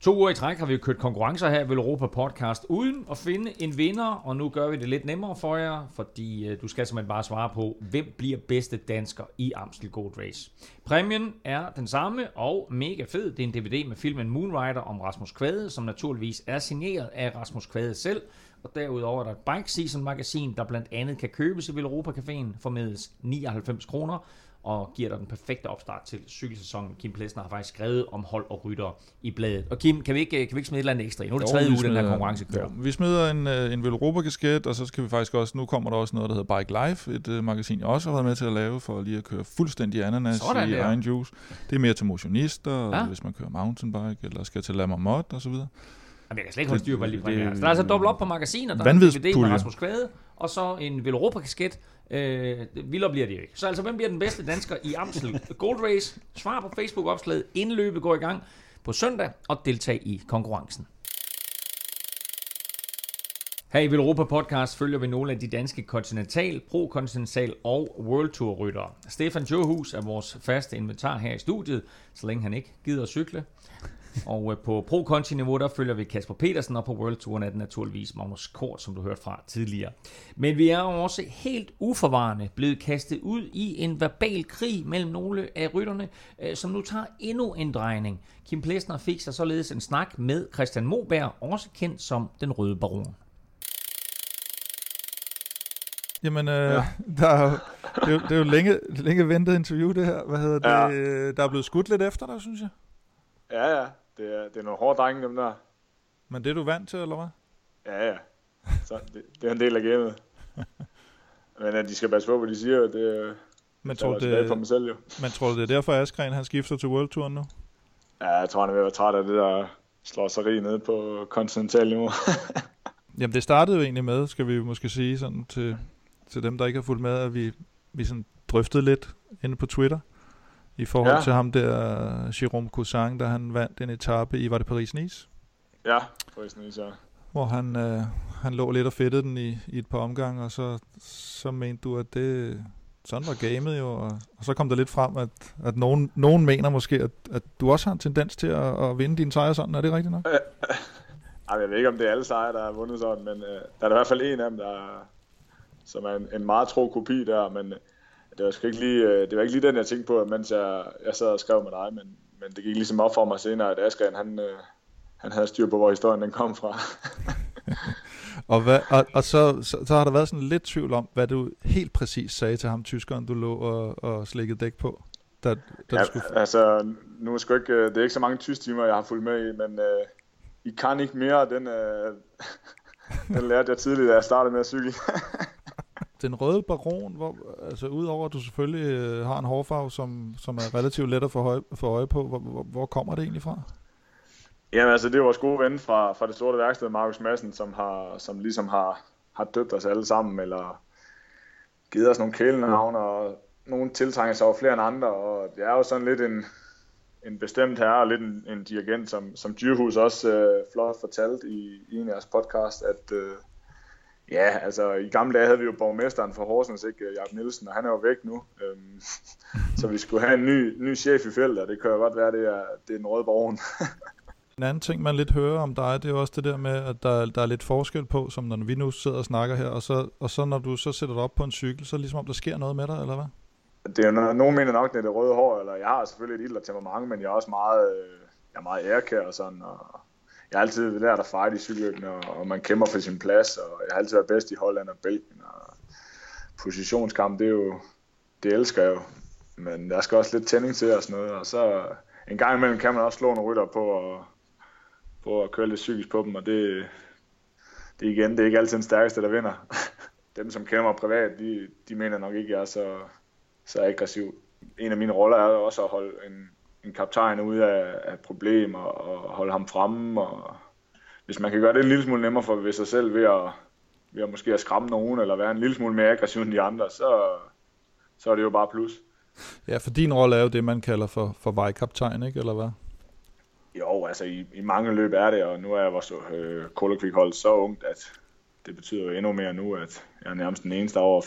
To uger i træk har vi kørt konkurrencer her i Europa Podcast uden at finde en vinder, og nu gør vi det lidt nemmere for jer, fordi øh, du skal simpelthen bare svare på, hvem bliver bedste dansker i Amstel Gold Race. Præmien er den samme og mega fed. Det er en DVD med filmen Moonrider om Rasmus Kvade, som naturligvis er signeret af Rasmus Kvade selv, og derudover er der et Bike Season magasin, der blandt andet kan købes i Europa Caféen for 99 kroner, og giver dig den perfekte opstart til cykelsæsonen. Kim Plesner har faktisk skrevet om hold og rytter i bladet. Og Kim, kan vi ikke, kan vi ikke smide et eller andet ekstra i? Nu er det tredje uge, den her konkurrence kører. Jo, vi smider en, øh, en Velropa kasket, og så skal vi faktisk også, nu kommer der også noget, der hedder Bike Life, et uh, magasin, jeg også har været med til at lave, for lige at køre fuldstændig ananas Sådan, i der. egen juice. Det er mere til motionister, ja. hvis man kører mountainbike, eller skal til Lammermont og så videre. Jamen, jeg kan slet ikke holde styr på lige det, det, Der er altså dobbelt op på magasiner. Der er en DVD med Rasmus Kvade, og så en Veloropa-kasket. Øh, vildere bliver det jo ikke. Så altså, hvem bliver den bedste dansker i Amstel Gold Race? Svar på Facebook-opslaget, inden løbet går i gang på søndag, og deltag i konkurrencen. Her i Europa Podcast følger vi nogle af de danske Continental, Pro Continental og World Tour ryttere. Stefan Johus er vores faste inventar her i studiet, så længe han ikke gider at cykle. Og øh, på pro conti niveau der følger vi Kasper Petersen, og på World Touren er det naturligvis Magnus Kort, som du hørte fra tidligere. Men vi er også helt uforvarende blevet kastet ud i en verbal krig mellem nogle af rytterne, øh, som nu tager endnu en drejning. Kim Plesner fik sig således en snak med Christian Moberg, også kendt som den røde baron. Jamen, øh, ja. der er jo, det, er jo, det er jo længe, længe ventet interview, det her. Hvad hedder det? Ja. Der er blevet skudt lidt efter dig, synes jeg. Ja, ja det er, det er nogle hårde drenge, dem der. Men det er du vant til, eller hvad? Ja, ja. Så det, det er en del af gamet. Men at de skal passe på, hvad de siger, det men tror, det, for mig selv, jo. Men tror du, det er derfor, Askren han skifter til World Tour nu? Ja, jeg tror, han er ved at være træt af det der slåseri nede på kontinental niveau. Jamen, det startede jo egentlig med, skal vi måske sige, sådan til, til dem, der ikke har fulgt med, at vi, vi sådan drøftede lidt inde på Twitter, i forhold ja. til ham der, Jérôme Cousin, da han vandt en etape i, var det Paris-Nice? Ja, Paris-Nice, ja. Hvor han, øh, han lå lidt og fedtede den i, i et par omgange, og så, så mente du, at det, sådan var gamet jo, og, og så kom der lidt frem, at, at nogen, nogen mener måske, at, at du også har en tendens til at, at vinde dine sejre sådan. Er det rigtigt nok? Ej, jeg ved ikke, om det er alle sejre, der har vundet sådan, men øh, der er i hvert fald en af dem, der, som er en, en meget tro kopi der, men øh, det var, sgu ikke lige, øh, det var ikke lige den, jeg tænkte på, mens jeg, jeg sad og skrev med dig, men, men det gik ligesom op for mig senere, at Asgren, han, øh, han havde styr på, hvor historien den kom fra. og hvad, og, og så, så, så har der været sådan lidt tvivl om, hvad du helt præcis sagde til ham, tyskeren, du lå og, og slikkede dæk på. Da, da ja, skulle... altså, nu er ikke, øh, det er ikke så mange tysk timer, jeg har fulgt med i, men øh, I kan ikke mere, den, øh, den lærte jeg tidligt, da jeg startede med at cykle. den røde baron, hvor, altså udover at du selvfølgelig øh, har en hårfarve, som, som er relativt let at få øje, få øje på, hvor, hvor, hvor kommer det egentlig fra? Jamen altså, det er vores gode ven fra, fra det sorte værksted, Markus Madsen, som, har, som ligesom har, har døbt os alle sammen, eller givet os nogle kælenavne, og nogle tiltrænger sig over flere end andre, og det er jo sådan lidt en, en bestemt herre, og lidt en, en dirigent, som, som Dyrhus også øh, flot fortalt i, i en af jeres podcast, at øh, ja, altså i gamle dage havde vi jo borgmesteren for Horsens, ikke, Jacob Nielsen, og han er jo væk nu, øhm, så vi skulle have en ny, ny chef i feltet, og det kan jo godt være, det er, det er den røde borgen. En anden ting, man lidt hører om dig, det er også det der med, at der, der er lidt forskel på, som når vi nu sidder og snakker her, og så, og så når du så sætter dig op på en cykel, så er det ligesom om, der sker noget med dig, eller hvad? Det er jo, nogen mener nok, det er det røde hår, eller jeg har selvfølgelig et ildre temperament, men jeg er også meget, øh, jeg er meget ærekær og sådan, og jeg har altid lært at fight i cykelløbene, og, og man kæmper for sin plads, og jeg har altid været bedst i Holland og Belgien, og positionskamp, det er jo, det elsker jeg jo, men der skal også lidt tænding til og sådan noget, og så en gang imellem kan man også slå nogle rytter på og, på at køre lidt psykisk på dem, og det, det igen, det er ikke altid den stærkeste, der vinder. Dem, som kender mig privat, de, de mener nok ikke, at jeg er så, så aggressiv. En af mine roller er også at holde en, en kaptajn ude af, af problemer og holde ham fremme. Og hvis man kan gøre det en lille smule nemmere for ved sig selv ved at, ved at måske at skræmme nogen eller være en lille smule mere aggressiv end de andre, så, så er det jo bare plus. Ja, for din rolle er jo det, man kalder for, for vejkaptajn, ikke? Eller hvad? Jo, altså i, i mange løb er det, og nu er vores øh, hold så ungt, at det betyder jo endnu mere nu, at jeg er nærmest den eneste over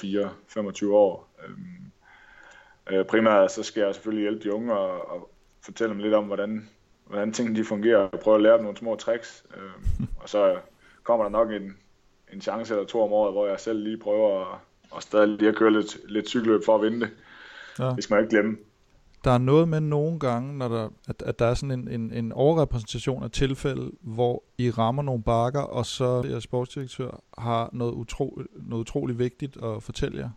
4-25 år. Øhm, øh, primært så skal jeg selvfølgelig hjælpe de unge og, og fortælle dem lidt om, hvordan, hvordan tingene de fungerer, og prøve at lære dem nogle små tricks. Øhm, og så kommer der nok en, en chance eller to om året, hvor jeg selv lige prøver at, og stadig lige at køre lidt, lidt cykelløb for at vinde det. Ja. Det skal man ikke glemme der er noget med nogle gange, når der, at, at der er sådan en, en, en overrepræsentation af tilfælde, hvor I rammer nogle bakker, og så jeres sportsdirektør har noget, utro, noget utroligt vigtigt at fortælle jer.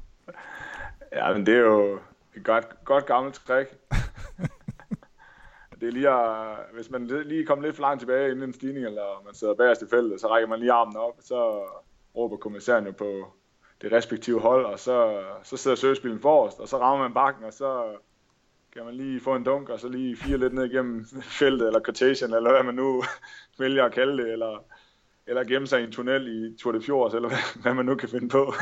Ja, men det er jo et godt, godt gammelt trick. det er lige at, hvis man lige kommer lidt for langt tilbage inden en stigning, eller man sidder bagerst i feltet, så rækker man lige armen op, så råber kommissæren jo på det respektive hold, og så, så sidder søgespilen forrest, og så rammer man bakken, og så kan man lige få en dunk, og så lige fire lidt ned igennem feltet, eller quotation, eller hvad man nu vælger at kalde det, eller, eller gemme sig i en tunnel i Tour de Fjords, eller hvad, hvad man nu kan finde på.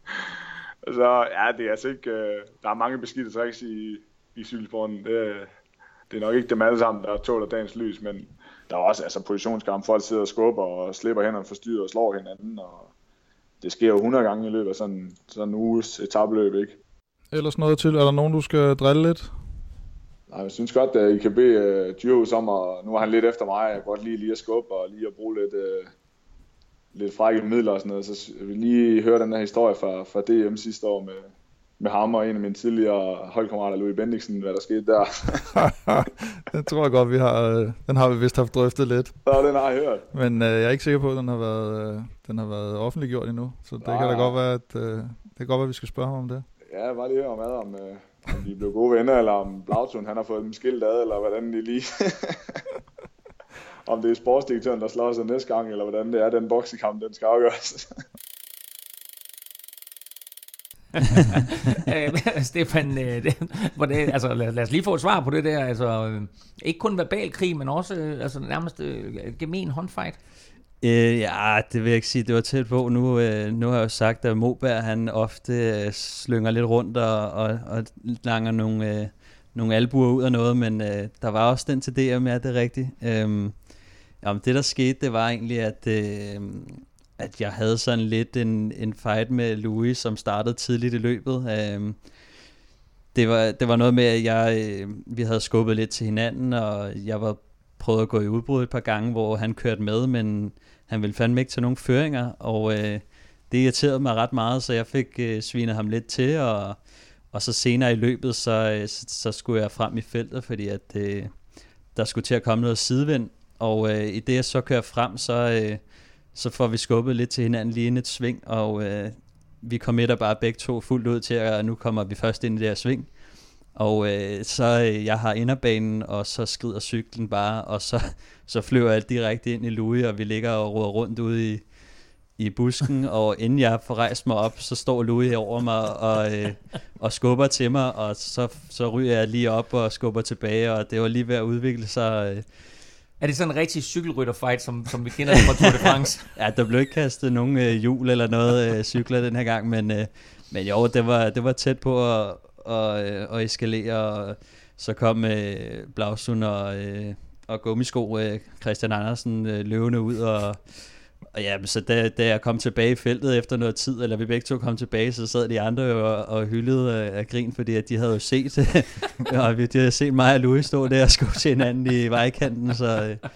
så ja, det er altså ikke, øh, der er mange beskidte tricks i, i cykelsporten. Det, det er nok ikke dem alle sammen, der tåler dagens lys, men der er også altså, positionskamp. Folk sidder og skubber og slipper hænderne forstyrret og slår hinanden, og det sker jo 100 gange i løbet af sådan, sådan en uges etabløb, ikke? ellers noget til? Er der nogen, du skal drille lidt? Nej, jeg synes godt, at I kan bede uh, Dyrhus om, og nu er han lidt efter mig, jeg godt lige, lige at skubbe og lige at bruge lidt, uh, lidt frække midler og sådan noget, så vi lige høre den her historie fra, fra DM sidste år med, med ham og en af mine tidligere holdkammerater, Louis Bendiksen, hvad der skete der. den tror jeg godt, vi har, øh, den har vi vist haft drøftet lidt. Ja, den har jeg hørt. Men uh, jeg er ikke sikker på, at den har været, den har været offentliggjort endnu, så det Nej. kan da godt være, at uh, det kan godt være, at vi skal spørge ham om det. Ja, var lige om, ad, om, øh, om de blev gode venner, eller om Blautun han har fået dem skilt ad, eller hvordan de lige... om det er sportsdirektøren, der slår sig næste gang, eller hvordan det er, den boksekamp, den skal afgøres. Øh, Stefan, øh, det, hvordan, altså, lad, lad os lige få et svar på det der. Altså, øh, ikke kun verbal krig, men også altså, nærmest øh, gemen håndfight. Øh, ja, det vil jeg ikke sige, det var tæt på. Nu, øh, nu har jeg jo sagt, at Moberg han ofte øh, slynger lidt rundt og, og, og langer nogle, øh, nogle albuer ud af noget, men øh, der var også den til det med, det er rigtigt. Øh, jamen, det der skete, det var egentlig, at, øh, at jeg havde sådan lidt en, en fight med Louis, som startede tidligt i løbet. Øh, det var, det var noget med, at jeg, øh, vi havde skubbet lidt til hinanden, og jeg var prøvet at gå i udbrud et par gange, hvor han kørte med, men han ville fandme ikke til nogen føringer, og øh, det irriterede mig ret meget, så jeg fik øh, svinet ham lidt til, og, og så senere i løbet, så, øh, så, så skulle jeg frem i feltet, fordi at øh, der skulle til at komme noget sidevind, og øh, i det jeg så kører frem, så, øh, så får vi skubbet lidt til hinanden lige ind et sving, og øh, vi committer bare begge to fuldt ud til, at nu kommer vi først ind i det her sving. Og øh, så øh, jeg har inderbanen, og så skrider cyklen bare, og så, så flyver jeg direkte ind i Louis, og vi ligger og råder rundt ude i, i busken, og inden jeg får rejst mig op, så står Louis over mig og, øh, og skubber til mig, og så, så ryger jeg lige op og skubber tilbage, og det var lige ved at udvikle sig. Øh. Er det sådan en rigtig cykelrytterfight, som, som vi kender det fra Tour de France? ja, der blev ikke kastet nogen øh, hjul eller noget øh, cykler den her gang, men, øh, men jo, det var, det var tæt på at, og, øh, og eskalere, og så kom øh, Blausund og, øh, og gummisko øh, Christian Andersen øh, løvende ud, og, og ja, så da, da jeg kom tilbage i feltet efter noget tid, eller vi begge to kom tilbage, så sad de andre og, og hyldede af, af grin, fordi at de havde jo set, og de havde set mig og Louis stå der og skubbe til hinanden i vejkanten, så, øh,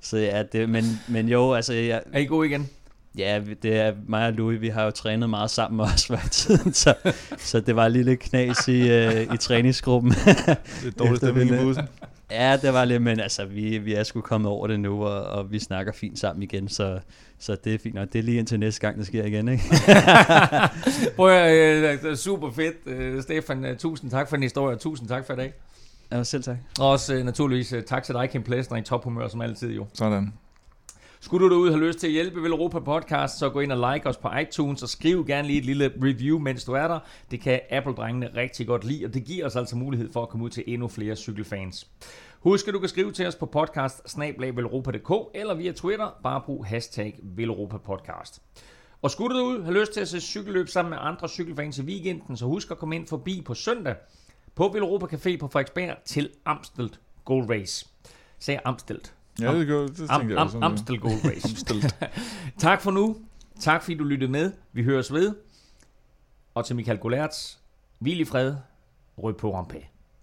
så ja, det, men, men jo, altså... Jeg, er I gode igen? Ja, det er mig og Louis, vi har jo trænet meget sammen også før i tiden, så, så det var lige lidt knas i, uh, i træningsgruppen. det er dårligt stemning i bussen. Ja, det var lidt, men altså, vi, vi er sgu kommet over det nu, og, og vi snakker fint sammen igen, så, så det er fint nok. Det er lige indtil næste gang, det sker igen, ikke? Prøv at, uh, super fedt, uh, Stefan. Uh, tusind tak for den historie, og tusind tak for i dag. Ja, selv tak. Og også naturligvis tak til dig, Kim Plæsner, i tophumør som altid jo. Sådan. Skulle du derude have lyst til at hjælpe Vel Europa Podcast, så gå ind og like os på iTunes, og skriv gerne lige et lille review, mens du er der. Det kan Apple-drengene rigtig godt lide, og det giver os altså mulighed for at komme ud til endnu flere cykelfans. Husk, at du kan skrive til os på podcast eller via Twitter. Bare brug hashtag Podcast. Og skulle du ud have lyst til at se cykelløb sammen med andre cykelfans i weekenden, så husk at komme ind forbi på søndag på Europa Café på Frederiksberg til Amstelt Gold Race. Sagde Amstelt. Ja, det, gør, det Am, jeg. Am, Amstel Gold Race. Amstel. tak for nu. Tak fordi du lyttede med. Vi høres ved. Og til Michael Golerts. Hvil i fred. Rød på rampé.